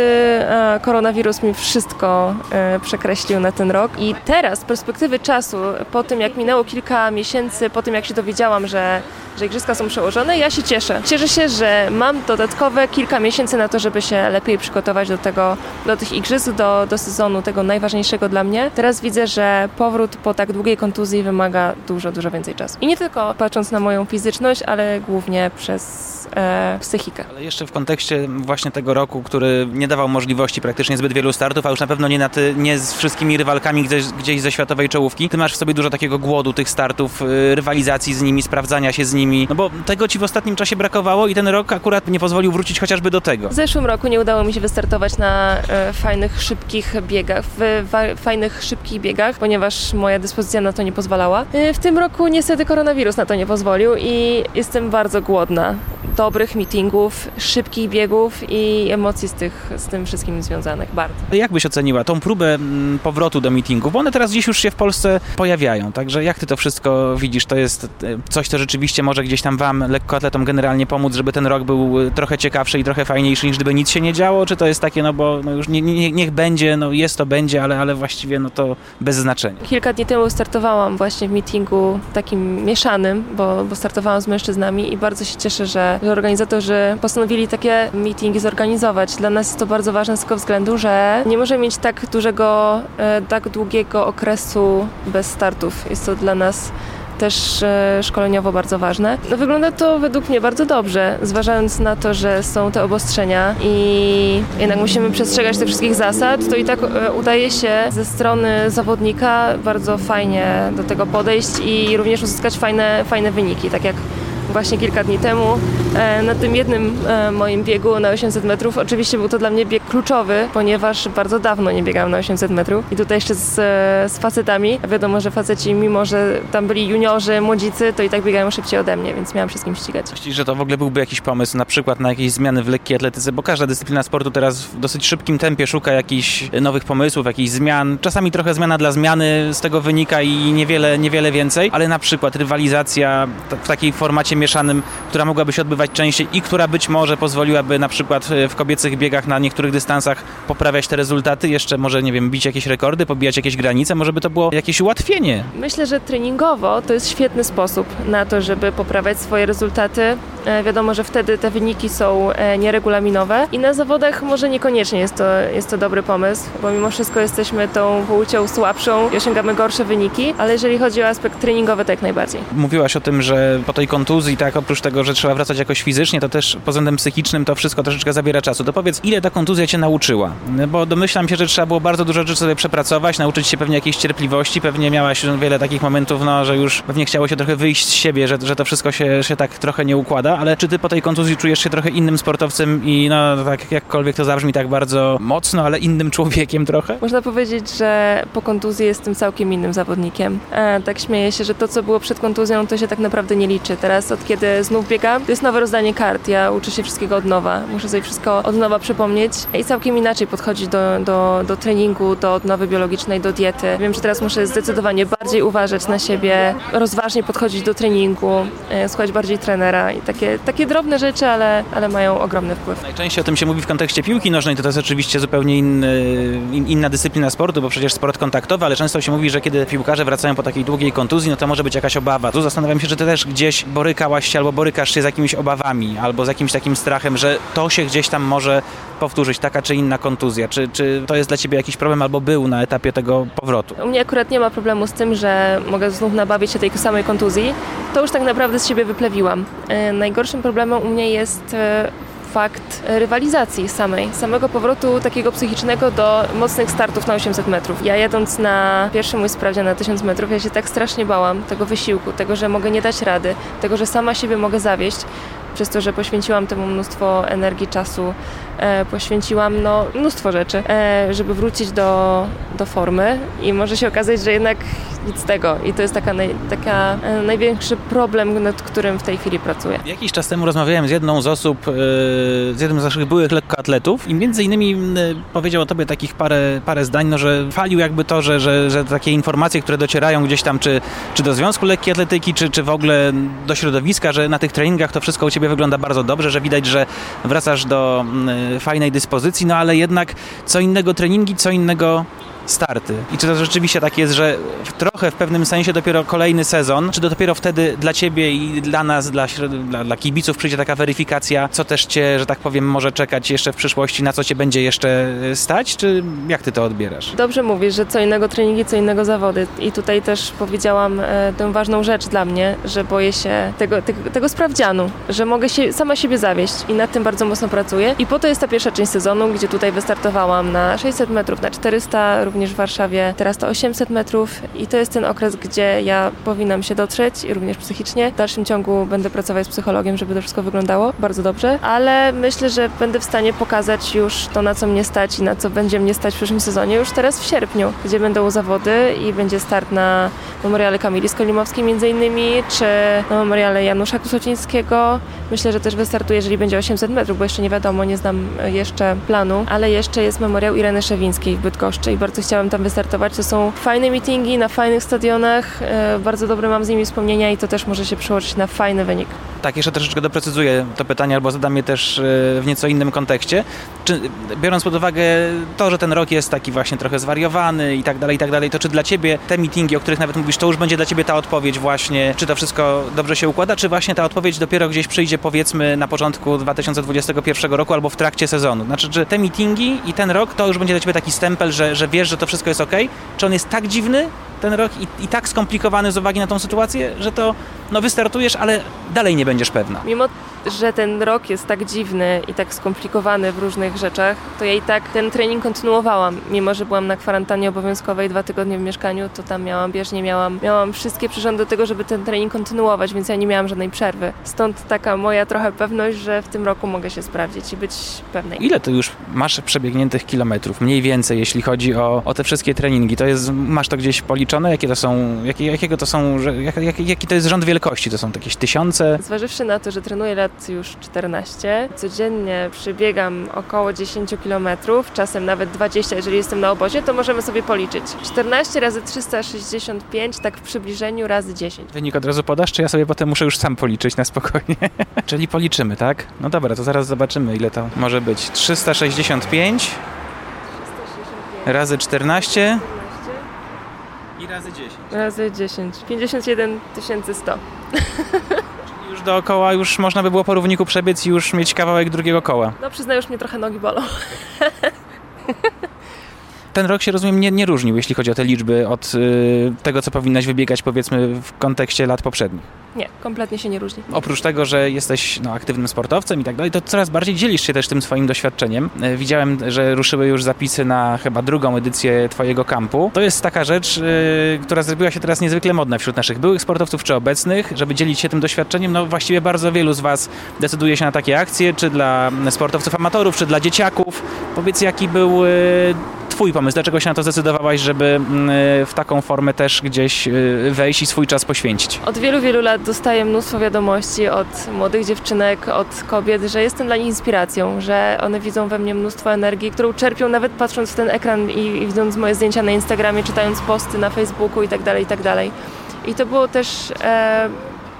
koronawirus mi wszystko przekreślił na ten rok. I teraz, z perspektywy czasu, po tym jak minęło kilka miesięcy, po tym jak się dowiedziałam, że, że igrzyska są przełożone. Ja się cieszę. Cieszę się, że mam dodatkowe kilka miesięcy na to, żeby się lepiej przygotować do tego, do tych igrzysk, do, do sezonu tego najważniejszego dla mnie. Teraz widzę, że powrót po tak długiej kontuzji wymaga dużo, dużo więcej czasu. I nie tylko patrząc na moją fizyczność, ale głównie przez e, psychikę. Ale jeszcze w kontekście właśnie tego roku, który nie dawał możliwości praktycznie zbyt wielu startów, a już na pewno nie, na ty, nie z wszystkimi rywalkami gdzieś, gdzieś ze światowej czołówki. Ty masz w sobie dużo takiego głodu tych startów, y, rywalizacji z nimi, sprawdzania się z nimi, no bo tego ci w ostatnim czasie brakowało i ten rok akurat nie pozwolił wrócić chociażby do tego. W zeszłym roku nie udało mi się wystartować na e, fajnych, szybkich biegach, w fajnych, szybkich biegach, ponieważ moja dyspozycja na to nie pozwalała. E, w tym roku niestety koronawirus na to nie pozwolił i jestem bardzo głodna dobrych meetingów, szybkich biegów i emocji z, tych, z tym wszystkim związanych. Bardzo. Jak byś oceniła tą próbę mm, powrotu do meetingów? Bo one teraz gdzieś już się w Polsce pojawiają, także jak ty to wszystko widzisz? To jest e, coś, co rzeczywiście może gdzieś tam wam, lekkoatletom generalnie pomóc, żeby ten rok był e, trochę ciekawszy i trochę fajniejszy, niż gdyby nic się nie działo? Czy to jest takie, no bo no już nie, nie, niech będzie, no jest to będzie, ale, ale właściwie no to bez znaczenia. Kilka dni temu startowałam właśnie w meetingu takim mieszanym, bo, bo startowałam z mężczyznami i bardzo się cieszę, że, że organizatorzy postanowili takie meetingi zorganizować. Dla nas jest to bardzo ważne z tego względu, że nie możemy mieć tak dużego, e, tak długiego okresu bez startów. Jest to dla nas też e, szkoleniowo bardzo ważne. No, wygląda to według mnie bardzo dobrze, zważając na to, że są te obostrzenia i jednak musimy przestrzegać tych wszystkich zasad, to i tak e, udaje się ze strony zawodnika bardzo fajnie do tego podejść i również uzyskać fajne, fajne wyniki, tak jak właśnie kilka dni temu e, na tym jednym e, moim biegu na 800 metrów. Oczywiście był to dla mnie bieg kluczowy, ponieważ bardzo dawno nie biegałam na 800 metrów i tutaj jeszcze z, z facetami. Wiadomo, że faceci, mimo że tam byli juniorzy, młodzicy, to i tak biegają szybciej ode mnie, więc miałam się z kim ścigać. Myślisz, że to w ogóle byłby jakiś pomysł na przykład na jakieś zmiany w lekkiej atletyce, bo każda dyscyplina sportu teraz w dosyć szybkim tempie szuka jakichś nowych pomysłów, jakichś zmian. Czasami trochę zmiana dla zmiany z tego wynika i niewiele, niewiele więcej, ale na przykład rywalizacja w takiej formacie mieszanym, która mogłaby się odbywać częściej i która być może pozwoliłaby na przykład w kobiecych biegach na niektórych dystansach poprawiać te rezultaty, jeszcze może, nie wiem, bić jakieś rekordy, pobijać jakieś granice, może by to było jakieś ułatwienie. Myślę, że treningowo to jest świetny sposób na to, żeby poprawiać swoje rezultaty. E, wiadomo, że wtedy te wyniki są e, nieregulaminowe i na zawodach może niekoniecznie jest to, jest to dobry pomysł, bo mimo wszystko jesteśmy tą płcią słabszą i osiągamy gorsze wyniki, ale jeżeli chodzi o aspekt treningowy, to jak najbardziej. Mówiłaś o tym, że po tej kontuzji, tak, oprócz tego, że trzeba wracać jakoś fizycznie, to też pod względem psychicznym to wszystko troszeczkę zabiera czasu. To powiedz, ile ta kontuzja cię nauczyła? Bo domyślam się, że trzeba było bardzo dużo rzeczy sobie przepracować, nauczyć się pewnie jakiejś cierpliwości, pewnie miałaś wiele takich momentów, no, że już pewnie chciało się trochę wyjść z siebie, że, że to wszystko się, się tak trochę nie układa, ale czy ty po tej kontuzji czujesz się trochę innym sportowcem i no tak jakkolwiek to zabrzmi tak bardzo mocno, ale innym człowiekiem trochę? Można powiedzieć, że po kontuzji jestem całkiem innym zawodnikiem. E, tak śmieję się, że to, co było przed kontuzją, to się tak naprawdę nie liczy. Teraz, od kiedy znów biegam, to jest nowe rozdanie kart. Ja uczę się wszystkiego od nowa. Muszę sobie wszystko od nowa przypomnieć i całkiem inaczej podchodzić do, do, do treningu, do odnowy biologicznej, do diety. Wiem, że teraz muszę zdecydowanie bardziej uważać na siebie, rozważnie podchodzić do treningu, e, słuchać bardziej trenera i takie, takie drobne rzeczy, ale, ale mają ogromny wpływ. Najczęściej o tym się mówi w kontekście piłki nożnej, to jest oczywiście zupełnie inny, in, inna dyscyplina sportu, bo przecież sport kontaktowy, ale często się mówi, że kiedy piłkarze wracają po takiej długiej kontuzji, no to może być jakaś obawa. Tu zastanawiam się, czy ty też gdzieś borykałaś się albo borykasz się z jakimiś obawami, albo z jakimś takim strachem, że to się gdzieś tam może powtórzyć, taka czy inna kontuzja. Czy, czy to jest dla ciebie jakiś problem albo był na etapie tego powrotu? U mnie akurat nie ma problemu z tym, że mogę znów nabawić się tej samej kontuzji. To już tak naprawdę z siebie wyplewiłam. E, najgorszym problemem u mnie jest e, fakt rywalizacji samej, samego powrotu takiego psychicznego do mocnych startów na 800 metrów. Ja jadąc na pierwszy mój sprawdzian na 1000 metrów, ja się tak strasznie bałam tego wysiłku, tego, że mogę nie dać rady, tego, że sama siebie mogę zawieść, przez to, że poświęciłam temu mnóstwo energii, czasu, poświęciłam no, mnóstwo rzeczy, e, żeby wrócić do, do formy i może się okazać, że jednak nic z tego i to jest taka, naj, taka e, największy problem, nad którym w tej chwili pracuję. Jakiś czas temu rozmawiałem z jedną z osób, e, z jednym z naszych byłych lekkoatletów i między innymi e, powiedział o tobie takich parę, parę zdań, no, że falił jakby to, że, że, że takie informacje, które docierają gdzieś tam, czy, czy do Związku Lekkiej Atletyki, czy, czy w ogóle do środowiska, że na tych treningach to wszystko u ciebie wygląda bardzo dobrze, że widać, że wracasz do fajnej dyspozycji, no ale jednak co innego treningi, co innego starty. I czy to rzeczywiście tak jest, że trochę w pewnym sensie dopiero kolejny sezon, czy dopiero wtedy dla ciebie i dla nas, dla, dla, dla kibiców przyjdzie taka weryfikacja, co też cię, że tak powiem, może czekać jeszcze w przyszłości, na co cię będzie jeszcze stać, czy jak ty to odbierasz? Dobrze mówisz, że co innego treningi, co innego zawody. I tutaj też powiedziałam e, tę ważną rzecz dla mnie, że boję się tego, tego, tego sprawdzianu, że mogę się sama siebie zawieść i nad tym bardzo mocno pracuję. I po to jest ta pierwsza część sezonu, gdzie tutaj wystartowałam na 600 metrów, na 400, również w Warszawie, teraz to 800 metrów i to jest ten okres, gdzie ja powinnam się dotrzeć, również psychicznie. W dalszym ciągu będę pracować z psychologiem, żeby to wszystko wyglądało bardzo dobrze, ale myślę, że będę w stanie pokazać już to, na co mnie stać i na co będzie mnie stać w przyszłym sezonie, już teraz w sierpniu, gdzie będą zawody i będzie start na memoriale Kamili Skolimowskiej między innymi, czy na memoriale Janusza Kusocińskiego. Myślę, że też wystartuje, jeżeli będzie 800 metrów, bo jeszcze nie wiadomo, nie znam jeszcze planu, ale jeszcze jest memoriał Ireny Szewińskiej w Bydgoszczy i bardzo chciałam tam wystartować. To są fajne meetingi na fajnych stadionach, e, bardzo dobre mam z nimi wspomnienia i to też może się przełożyć na fajny wynik. Tak, jeszcze troszeczkę doprecyzuję to pytanie, albo zadam je też e, w nieco innym kontekście. Czy, biorąc pod uwagę to, że ten rok jest taki właśnie trochę zwariowany i tak dalej, i tak dalej, to czy dla Ciebie te meetingi, o których nawet mówisz, to już będzie dla Ciebie ta odpowiedź właśnie, czy to wszystko dobrze się układa, czy właśnie ta odpowiedź dopiero gdzieś przyjdzie powiedzmy na początku 2021 roku albo w trakcie sezonu? Znaczy, czy te meetingi i ten rok to już będzie dla Ciebie taki stempel, że, że wiesz, że to wszystko jest ok? Czy on jest tak dziwny, ten rok i, i, tak skomplikowany z uwagi na tą sytuację, że to no wystartujesz, ale dalej nie będziesz pewna. Mimo, że ten rok jest tak dziwny i tak skomplikowany w różnych rzeczach, to ja i tak ten trening kontynuowałam. Mimo, że byłam na kwarantannie obowiązkowej dwa tygodnie w mieszkaniu, to tam miałam bieżnie, miałam, miałam wszystkie przyrządy do tego, żeby ten trening kontynuować, więc ja nie miałam żadnej przerwy. Stąd taka moja trochę pewność, że w tym roku mogę się sprawdzić i być pewnej. Ile ty już masz przebiegniętych kilometrów? Mniej więcej, jeśli chodzi o, o te wszystkie treningi. To jest, masz to gdzieś policzone? Jakie to są, jakie, jakiego to są, jak, jak, jaki to jest rząd wielkości? To są jakieś tysiące? Zważywszy na to, że trenuję lat już 14, codziennie przybiegam około 10 km, czasem nawet 20, jeżeli jestem na obozie, to możemy sobie policzyć. 14 razy 365, tak w przybliżeniu razy 10. Wynik od razu podasz, czy ja sobie potem muszę już sam policzyć na spokojnie? <laughs> Czyli policzymy, tak? No dobra, to zaraz zobaczymy, ile to może być. 365 razy 14 i razy 10. Razy 10. 51 100. Czyli już dookoła już można by było po równiku przebiec i już mieć kawałek drugiego koła. No przyznaję, już mnie trochę nogi bolą. <laughs> ten rok się, rozumiem, nie, nie różnił, jeśli chodzi o te liczby od y, tego, co powinnaś wybiegać, powiedzmy, w kontekście lat poprzednich. Nie, kompletnie się nie różni. Oprócz tego, że jesteś no, aktywnym sportowcem i tak dalej, to coraz bardziej dzielisz się też tym swoim doświadczeniem. Y, widziałem, że ruszyły już zapisy na chyba drugą edycję Twojego kampu. To jest taka rzecz, y, która zrobiła się teraz niezwykle modna wśród naszych byłych sportowców czy obecnych, żeby dzielić się tym doświadczeniem. No właściwie bardzo wielu z Was decyduje się na takie akcje, czy dla sportowców amatorów, czy dla dzieciaków. Powiedz, jaki był y, Twój pomysł? Dlaczego się na to zdecydowałaś, żeby mm, y, w taką formę też gdzieś y, wejść i swój czas poświęcić? Od wielu, wielu lat dostaję mnóstwo wiadomości od młodych dziewczynek, od kobiet, że jestem dla nich inspiracją, że one widzą we mnie mnóstwo energii, którą czerpią nawet patrząc w ten ekran i, widząc moje zdjęcia na Instagramie, czytając posty na Facebooku i tak dalej, i tak. I to było też e,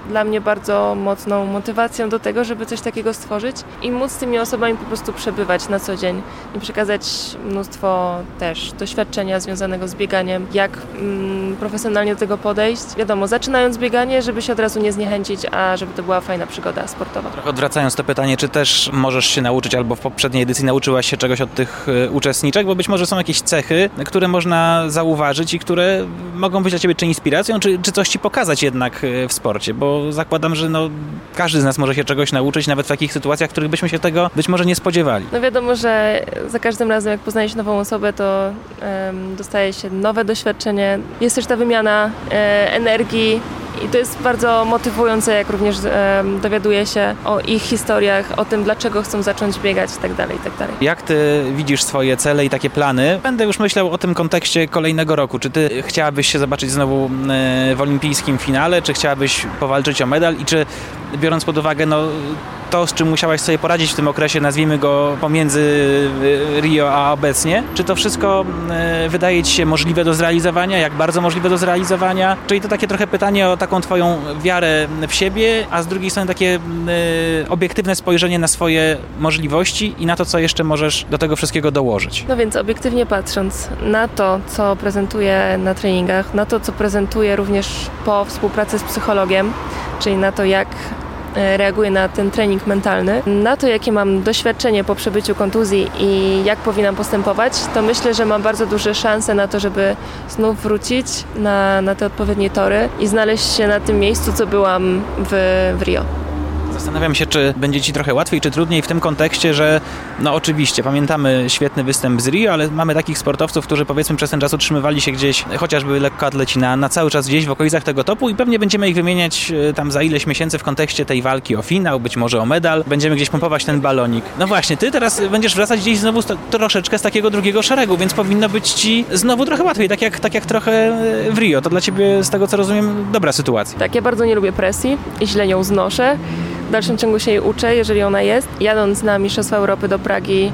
dla mnie bardzo mocną motywacją do tego, żeby coś takiego stworzyć i móc z tymi osobami po prostu przebywać na co dzień i przekazać mnóstwo też doświadczenia związanego z bieganiem, jak mm, profesjonalnie do tego podejść. Wiadomo, zaczynając bieganie, żeby się od razu nie zniechęcić, a żeby to była fajna przygoda sportowa. Trochę odwracając to pytanie, czy też możesz się nauczyć, albo w poprzedniej edycji nauczyłaś się czegoś od tych y, uczestniczek, bo być może są jakieś cechy, które można zauważyć i które mogą być dla Ciebie czy inspiracją, czy, czy coś Ci pokazać jednak y, w sporcie, bo zakładam, że no, każdy z nas może się czegoś nauczyć, nawet w takich sytuacjach, w których byśmy się tego być może nie spodziewali. No wiadomo, że za każdym razem, jak poznaje się nową osobę, to um, dostaje się nowe doświadczenie. Jest też ta wymiana e, energii i to jest bardzo motywujące, jak również um, dowiaduje się o ich historiach, o tym, dlaczego chcą zacząć biegać itd., tak itd. Tak jak ty widzisz swoje cele i takie plany? Będę już myślał o tym kontekście kolejnego roku. Czy ty chciałabyś się zobaczyć znowu e, w olimpijskim finale, czy chciałabyś powalczyć o medal i czy biorąc pod uwagę no, to, z czym musiałaś sobie poradzić w tym okresie, nazwijmy go pomiędzy Rio a obecnie? Czy to wszystko wydaje Ci się możliwe do zrealizowania? Jak bardzo możliwe do zrealizowania? Czyli to takie trochę pytanie o taką Twoją wiarę w siebie, a z drugiej strony takie obiektywne spojrzenie na swoje możliwości i na to, co jeszcze możesz do tego wszystkiego dołożyć. No więc obiektywnie patrząc na to, co prezentuję na treningach, na to, co prezentuję również po współpracy z psychologiem, czyli na to, jak e, reaguję na ten trening mentalny, na to, jakie mam doświadczenie po przebyciu kontuzji i jak powinnam postępować, to myślę, że mam bardzo duże szanse na to, żeby znów wrócić na, na te odpowiednie tory i znaleźć się na tym miejscu, co byłam w, w Rio. Zastanawiam się, czy będzie Ci trochę łatwiej, czy trudniej w tym kontekście, że no oczywiście pamiętamy świetny występ z Rio, ale mamy takich sportowców, którzy powiedzmy przez ten czas utrzymywali się gdzieś, chociażby lekkoatleci na, na cały czas gdzieś w okolicach tego topu i pewnie będziemy ich wymieniać e, tam za ileś miesięcy w kontekście tej walki o finał, być może o medal. Będziemy gdzieś pompować ten balonik. No właśnie, Ty teraz będziesz wracać gdzieś znowu troszeczkę z takiego drugiego szeregu, więc powinno być Ci znowu trochę łatwiej, tak jak, tak jak trochę w Rio. To dla Ciebie, z tego co rozumiem, dobra sytuacja. Tak, ja bardzo nie lubię presji i źle ją znoszę w dalszym ciągu się jej uczę, jeżeli ona jest. Jadąc na Mistrzostwa Europy do Pragi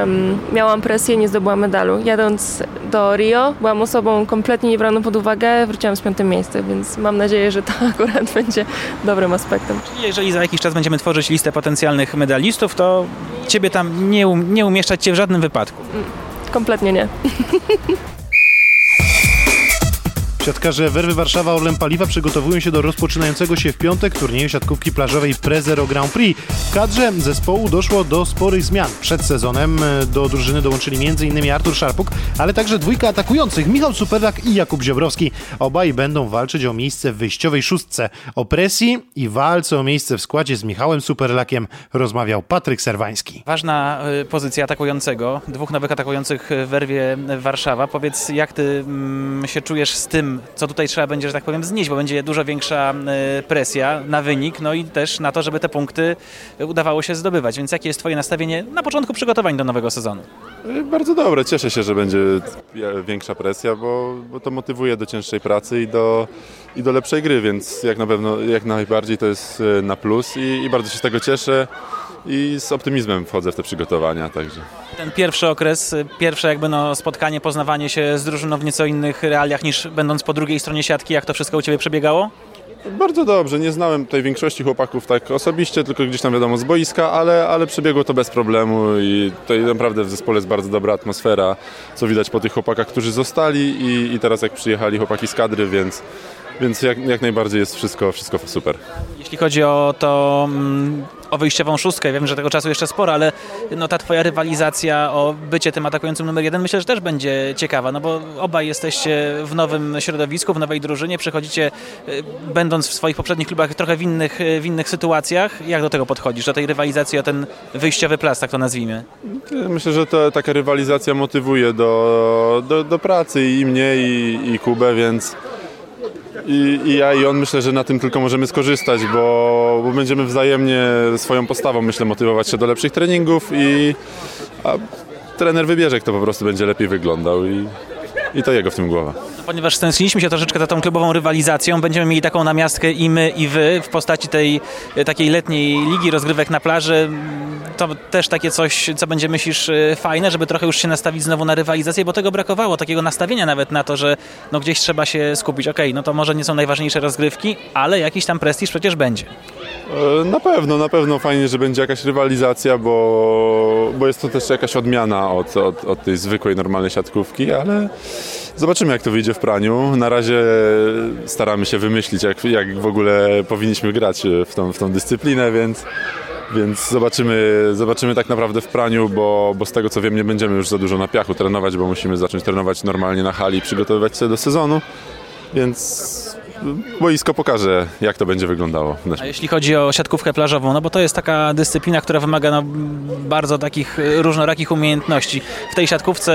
um, miałam presję, nie zdobyłam medalu. Jadąc do Rio byłam osobą kompletnie niebraną pod uwagę, wróciłam z piątym miejscem, więc mam nadzieję, że to <laughs> akurat będzie dobrym aspektem. Jeżeli za jakiś czas będziemy tworzyć listę potencjalnych medalistów, to ciebie tam nie, um nie umieszczać cię w żadnym wypadku. Kompletnie nie. <laughs> Siatkarze Werwy Warszawa Orlen Paliwa przygotowują się do rozpoczynającego się w piątek turnieju siatkówki plażowej Prezero Grand Prix. W kadrze zespołu doszło do sporych zmian. Przed sezonem e, do drużyny dołączyli m.in. Artur Szarpuk, ale także dwójka atakujących Michał Superlak i Jakub Ziobrowski. Obaj będą walczyć o miejsce w wyjściowej szóstce. O presji i walce o miejsce w składzie z Michałem Superlakiem rozmawiał Patryk Serwański. Ważna e, pozycja atakującego, dwóch nowych atakujących w Werwie Warszawa. Powiedz, jak ty mm, się czujesz z tym, co tutaj trzeba będzie, że tak powiem, znieść, bo będzie dużo większa e, presja na wynik, no i też na to, żeby te punkty udawało się zdobywać. Więc jakie jest Twoje nastawienie na początku przygotowań do nowego sezonu? E, bardzo dobre. Cieszę się, że będzie większa presja, bo, bo to motywuje do cięższej pracy i do, i do lepszej gry, więc jak na pewno, jak najbardziej to jest e, na plus i, i bardzo się z tego cieszę i z optymizmem wchodzę w te przygotowania. Także. Ten pierwszy okres, pierwsze jakby no spotkanie, poznawanie się z drużyną w nieco innych realiach niż będąc po drugiej stronie siatki, jak to wszystko u Ciebie przebiegało? Bardzo dobrze, nie znałem tej większości chłopaków tak osobiście, tylko gdzieś tam wiadomo z boiska, ale, ale przebiegło to bez problemu i tutaj naprawdę w zespole jest bardzo dobra atmosfera, co widać po tych chłopakach, którzy zostali i, i teraz jak przyjechali chłopaki z kadry, więc więc jak, jak najbardziej jest wszystko, wszystko super. Jeśli chodzi o to, mm, o wyjściową szóstkę, wiem, że tego czasu jeszcze sporo, ale no, ta twoja rywalizacja o bycie tym atakującym numer jeden myślę, że też będzie ciekawa, no bo obaj jesteście w nowym środowisku, w nowej drużynie, przychodzicie y, będąc w swoich poprzednich klubach trochę w innych, w innych sytuacjach. Jak do tego podchodzisz, do tej rywalizacji o ten wyjściowy plac, tak to nazwijmy? Myślę, że to, taka rywalizacja motywuje do, do, do pracy i mnie i, i Kubę, więc i, I, ja i on myślę, że na tym tylko możemy skorzystać, bo, bo będziemy wzajemnie swoją postawą, myślę, motywować się do lepszych treningów i a trener wybierze, kto po prostu będzie lepiej wyglądał i, i to jego w tym głowa ponieważ stęskniliśmy się troszeczkę za tą klubową rywalizacją, będziemy mieli taką namiastkę i my, i wy w postaci tej e, takiej letniej ligi rozgrywek na plaży. To też takie coś, co będzie myślisz e, fajne, żeby trochę już się nastawić znowu na rywalizację, bo tego brakowało, takiego nastawienia nawet na to, że no gdzieś trzeba się skupić. Okej, okay, no to może nie są najważniejsze rozgrywki, ale jakiś tam prestiż przecież będzie. E, na pewno, na pewno fajnie, że będzie jakaś rywalizacja, bo, bo jest to też jakaś odmiana od, od, od tej zwykłej, normalnej siatkówki, ale zobaczymy jak to wyjdzie w praniu. Na razie staramy się wymyślić, jak, jak w ogóle powinniśmy grać w tą, w tą dyscyplinę, więc, więc zobaczymy, zobaczymy tak naprawdę w praniu, bo, bo z tego co wiem nie będziemy już za dużo na piachu trenować, bo musimy zacząć trenować normalnie na hali i przygotowywać się do sezonu. Więc boisko pokaże, jak to będzie wyglądało. A jeśli chodzi o siatkówkę plażową, no bo to jest taka dyscyplina, która wymaga no, bardzo takich różnorakich umiejętności. W tej siatkówce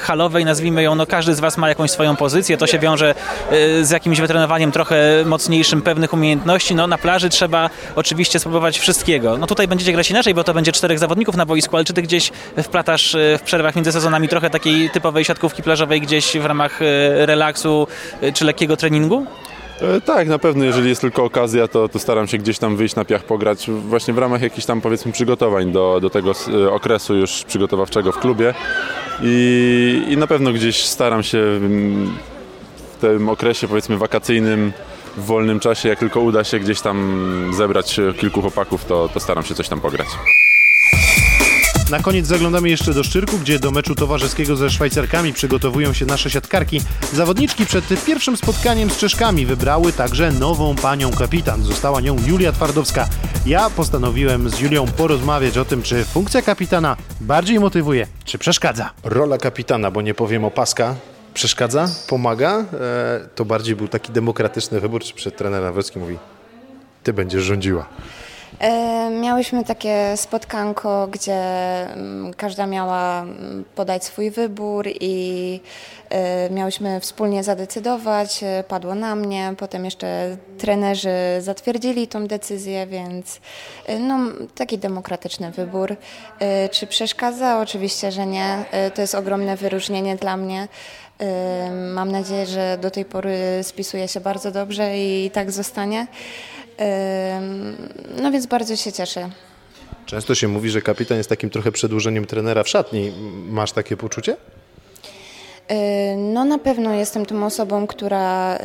halowej, nazwijmy ją, no każdy z Was ma jakąś swoją pozycję, to się wiąże y, z jakimś wytrenowaniem trochę mocniejszym pewnych umiejętności. No na plaży trzeba oczywiście spróbować wszystkiego. No tutaj będziecie grać inaczej, bo to będzie czterech zawodników na boisku, ale czy Ty gdzieś wplatasz y, w przerwach między sezonami trochę takiej typowej siatkówki plażowej gdzieś w ramach y, relaksu czy lekkiego treningu? E, tak, na pewno, jeżeli jest tylko okazja, to, to staram się gdzieś tam wyjść na piach pograć, właśnie w ramach jakichś tam powiedzmy przygotowań do, do tego e, okresu już przygotowawczego w klubie i, i na pewno gdzieś staram się mm, w tym okresie powiedzmy wakacyjnym w wolnym czasie, jak tylko uda się gdzieś tam zebrać kilku chłopaków, to, to staram się coś tam pograć. Na koniec zaglądamy jeszcze do Szczyrku, gdzie do meczu towarzyskiego ze Szwajcarkami przygotowują się nasze siatkarki. Zawodniczki przed pierwszym spotkaniem z Czeszkami wybrały także nową panią kapitan. Została nią Julia Twardowska. Ja postanowiłem z Julią porozmawiać o tym, czy funkcja kapitana bardziej motywuje, czy przeszkadza. Rola kapitana, bo nie powiem opaska, przeszkadza, pomaga. E, to bardziej był taki demokratyczny wybór, czy przed trenerem Nawrocki mówi, ty będziesz rządziła. E, miałyśmy takie spotkanko, gdzie mm, każda miała mm, podać swój wybór i e, miałyśmy wspólnie zadecydować. E, padło na mnie, potem jeszcze trenerzy zatwierdzili tą decyzję, więc no, taki demokratyczny wybór. Czy przeszkadza? Oczywiście, że nie. To jest ogromne wyróżnienie dla mnie. Mam nadzieję, że do tej pory spisuje się bardzo dobrze i tak zostanie. No więc bardzo się cieszę. Często się mówi, że kapitan jest takim trochę przedłużeniem trenera w szatni. Masz takie poczucie? No na pewno jestem tą osobą, która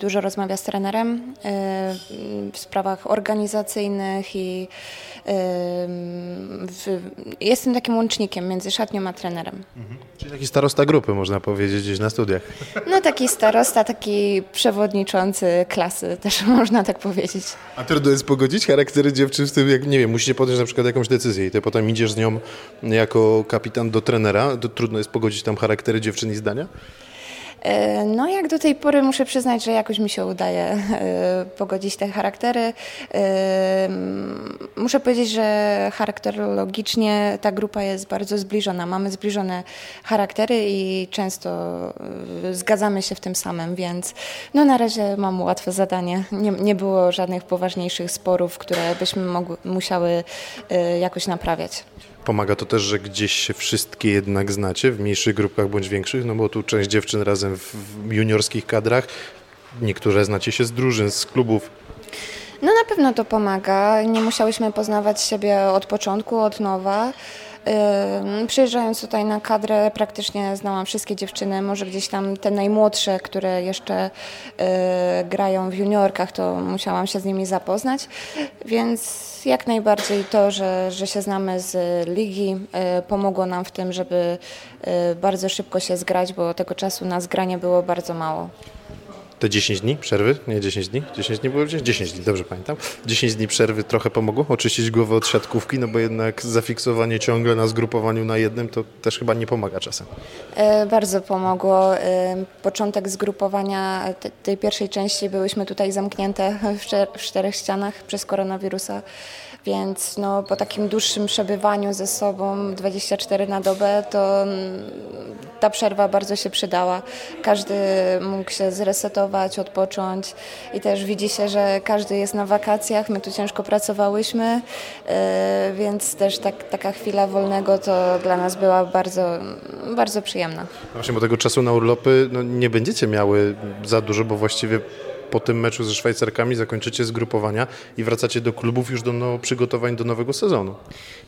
dużo rozmawia z trenerem w sprawach organizacyjnych i w, jestem takim łącznikiem między szatnią a trenerem. Mhm. Czyli taki starosta grupy, można powiedzieć, gdzieś na studiach. <laughs> No taki starosta, taki przewodniczący klasy, <laughs> też można tak powiedzieć. A trudno jest pogodzić charaktery dziewczyn z tym, jak nie wiem, musicie podjąć na przykład jakąś decyzję i ty potem idziesz z nią jako kapitan do trenera, to trudno jest pogodzić tam charaktery dziewczyn i zdania? E, no jak do tej pory muszę przyznać, że jakoś mi się udaje e, pogodzić te charaktery. E, muszę powiedzieć, że charakterologicznie ta grupa jest bardzo zbliżona. Mamy zbliżone charaktery i często zgadzamy się w tym samym, więc no na razie mam łatwe zadanie. Nie, nie było żadnych poważniejszych sporów, które byśmy mogły, musiały jakoś naprawiać. Pomaga to też, że gdzieś się wszystkie jednak znacie, w mniejszych grupach bądź większych, no bo tu część dziewczyn razem w juniorskich kadrach, niektóre znacie się z drużyn, z klubów. No na pewno to pomaga. Nie musiałyśmy poznawać siebie od początku, od nowa. Przyjeżdżając tutaj na kadrę, praktycznie znałam wszystkie dziewczyny, może gdzieś tam te najmłodsze, które jeszcze y, grają w juniorkach, to musiałam się z nimi zapoznać, więc jak najbardziej to, że, że się znamy z ligi, y, pomogło nam w tym, żeby y, bardzo szybko się zgrać, bo tego czasu na zgranie było bardzo mało te 10 dni przerwy, nie 10 dni, 10 dni było gdzieś? 10 dni, dobrze pamiętam. 10 dni przerwy trochę pomogło oczyścić głowę od siatkówki, no bo jednak zafiksowanie ciągle na zgrupowaniu na jednym to też chyba nie pomaga czasem. E, bardzo pomogło. Początek zgrupowania te, tej pierwszej części byłyśmy tutaj zamknięte <laughs> w czterech ścianach przez koronawirusa. Więc no, po takim dłuższym przebywaniu ze sobą 24 na dobę, to mm, ta przerwa bardzo się przydała. Każdy mógł się zresetować, odpocząć i też widzi się, że każdy jest na wakacjach. My tu ciężko pracowałyśmy, e, więc też tak, taka chwila wolnego to dla nas była bardzo, bardzo przyjemna. Właśnie, bo tego czasu na urlopy no, nie będziecie miały za dużo, bo właściwie po tym meczu ze Szwajcarkami zakończycie zgrupowania i wracacie do klubów już do no, przygotowań do nowego sezonu.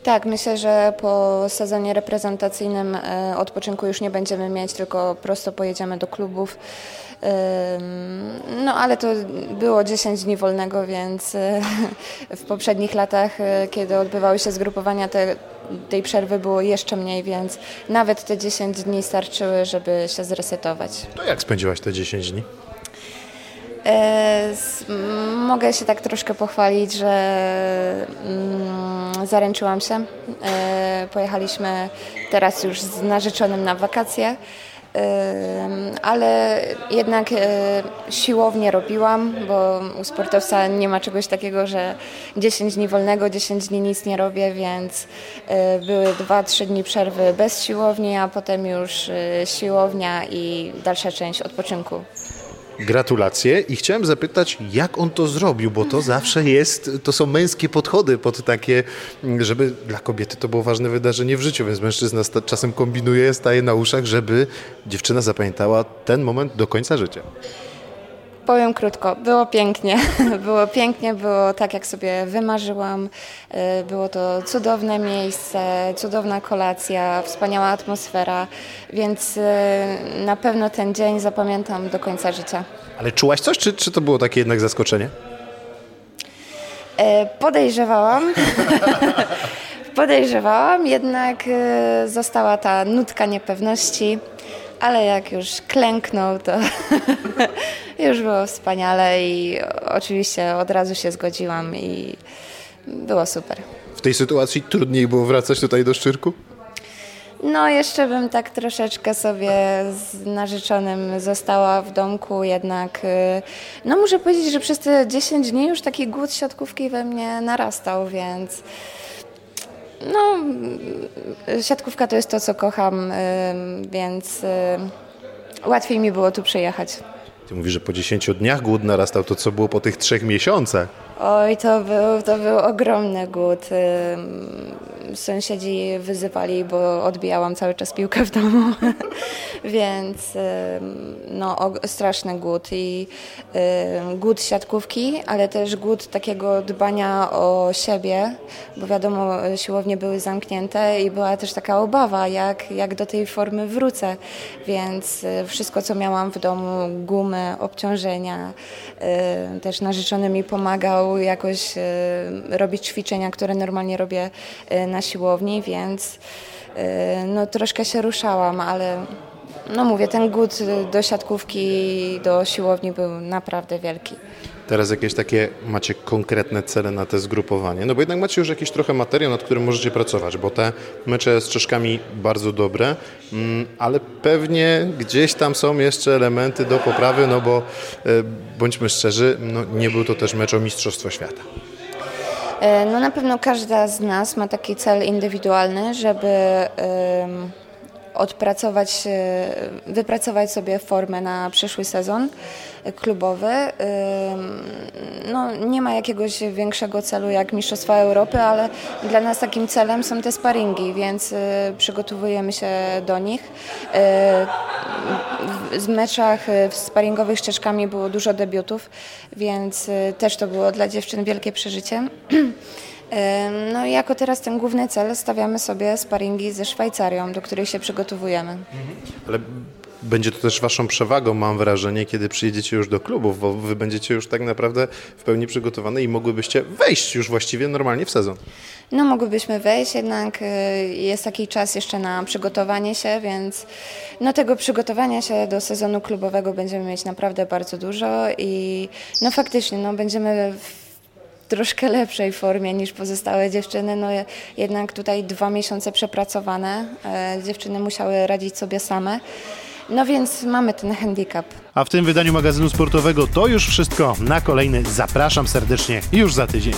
Tak, myślę, że po sezonie reprezentacyjnym e, odpoczynku już nie będziemy mieć, tylko prosto pojedziemy do klubów. No ale to było 10 dni wolnego, więc e, w poprzednich latach, e, kiedy odbywały się zgrupowania, te, tej przerwy było jeszcze mniej, więc nawet te 10 dni starczyły, żeby się zresetować. To jak spędziłaś te 10 dni? E, mogę się tak troszkę pochwalić, że mm, zaręczyłam się. E, pojechaliśmy teraz już z narzeczonym na wakacje e, ale jednak siłownie robiłam, bo u sportowca nie ma czegoś takiego, że 10 dni wolnego, 10 dni nic nie robię, więc były 2-3 dni przerwy bez siłowni, a potem już siłownia i dalsza część odpoczynku. Gratulacje i chciałem zapytać, jak on to zrobił, bo to zawsze jest, to są męskie podchody pod takie, żeby dla kobiety to było ważne wydarzenie w życiu, więc mężczyzna czasem kombinuje, staje na uszach, żeby dziewczyna zapamiętała ten moment do końca życia. Powiem krótko, było pięknie. <laughs> Było pięknie, było tak, jak sobie wymarzyłam. Y, Było to cudowne miejsce, cudowna kolacja, wspaniała atmosfera, więc y, na pewno ten dzień zapamiętam do końca życia. Ale czułaś coś, czy, czy to było takie jednak zaskoczenie? E, Podejrzewałam. <laughs> Podejrzewałam, jednak e, została ta nutka niepewności, ale jak już klęknął, to <laughs> już było wspaniale i oczywiście od razu się zgodziłam i było super. W tej sytuacji trudniej było wracać tutaj do Szczyrku? No, jeszcze bym tak troszeczkę sobie z narzeczonym została w domku, jednak y, no muszę powiedzieć, że przez te 10 dni już taki głód siatkówki we mnie narastał, więc no, y, siatkówka to jest to, co kocham, więc łatwiej mi było tu przyjechać. Ty mówisz, że po 10 dniach głód narastał, to co było po tych trzech miesiącach? Oj, to był, to był ogromny głód. Sąsiedzi wyzywali, bo odbijałam cały czas piłkę w domu, <laughs> więc no, straszny głód i głód siatkówki, ale też głód takiego dbania o siebie, bo wiadomo, siłownie były zamknięte i była też taka obawa, jak, jak do tej formy wrócę, więc y, wszystko, co miałam w domu, gumy, obciążenia, y, też narzeczony mi pomagał jakoś y, robić ćwiczenia, które normalnie robię y, na siłowni, więc no, troszkę się ruszałam, ale no mówię, ten głód do siatkówki, do siłowni był naprawdę wielki. Teraz jakieś takie macie konkretne cele na te zgrupowanie? No bo jednak macie już jakiś trochę materiał, nad którym możecie pracować, bo te mecze z Czeszkami bardzo dobre, mm, ale pewnie gdzieś tam są jeszcze elementy do poprawy, no bo e, bądźmy szczerzy, no nie był to też mecz o Mistrzostwo Świata. E, No na pewno każda z nas ma taki cel indywidualny, żeby em, odpracować, e, wypracować sobie formę na przyszły sezon klubowy. No, nie ma jakiegoś większego celu jak Mistrzostwa Europy, ale dla nas takim celem są te sparingi, więc e, przygotowujemy się do nich. E, w- meczach w sparingowych z Czeszkami było dużo debiutów, więc też to było dla dziewczyn wielkie przeżycie. <clears throat> No i jako teraz ten główny cel stawiamy sobie sparingi ze Szwajcarią, do której się przygotowujemy. Ale będzie to też waszą przewagą, mam wrażenie, kiedy przyjedziecie już do klubów, bo wy będziecie już tak naprawdę w pełni przygotowane i mogłybyście wejść już właściwie normalnie w sezon. No mogłybyśmy wejść, jednak y, jest taki czas jeszcze na przygotowanie się, więc no tego przygotowania się do sezonu klubowego będziemy mieć naprawdę bardzo dużo i no faktycznie no będziemy w troszkę lepszej formie niż pozostałe dziewczyny. No je- jednak tutaj dwa miesiące przepracowane, e, dziewczyny musiały radzić sobie same. No więc mamy ten handicap. A w tym wydaniu magazynu sportowego to już wszystko. Na kolejny zapraszam serdecznie już za tydzień.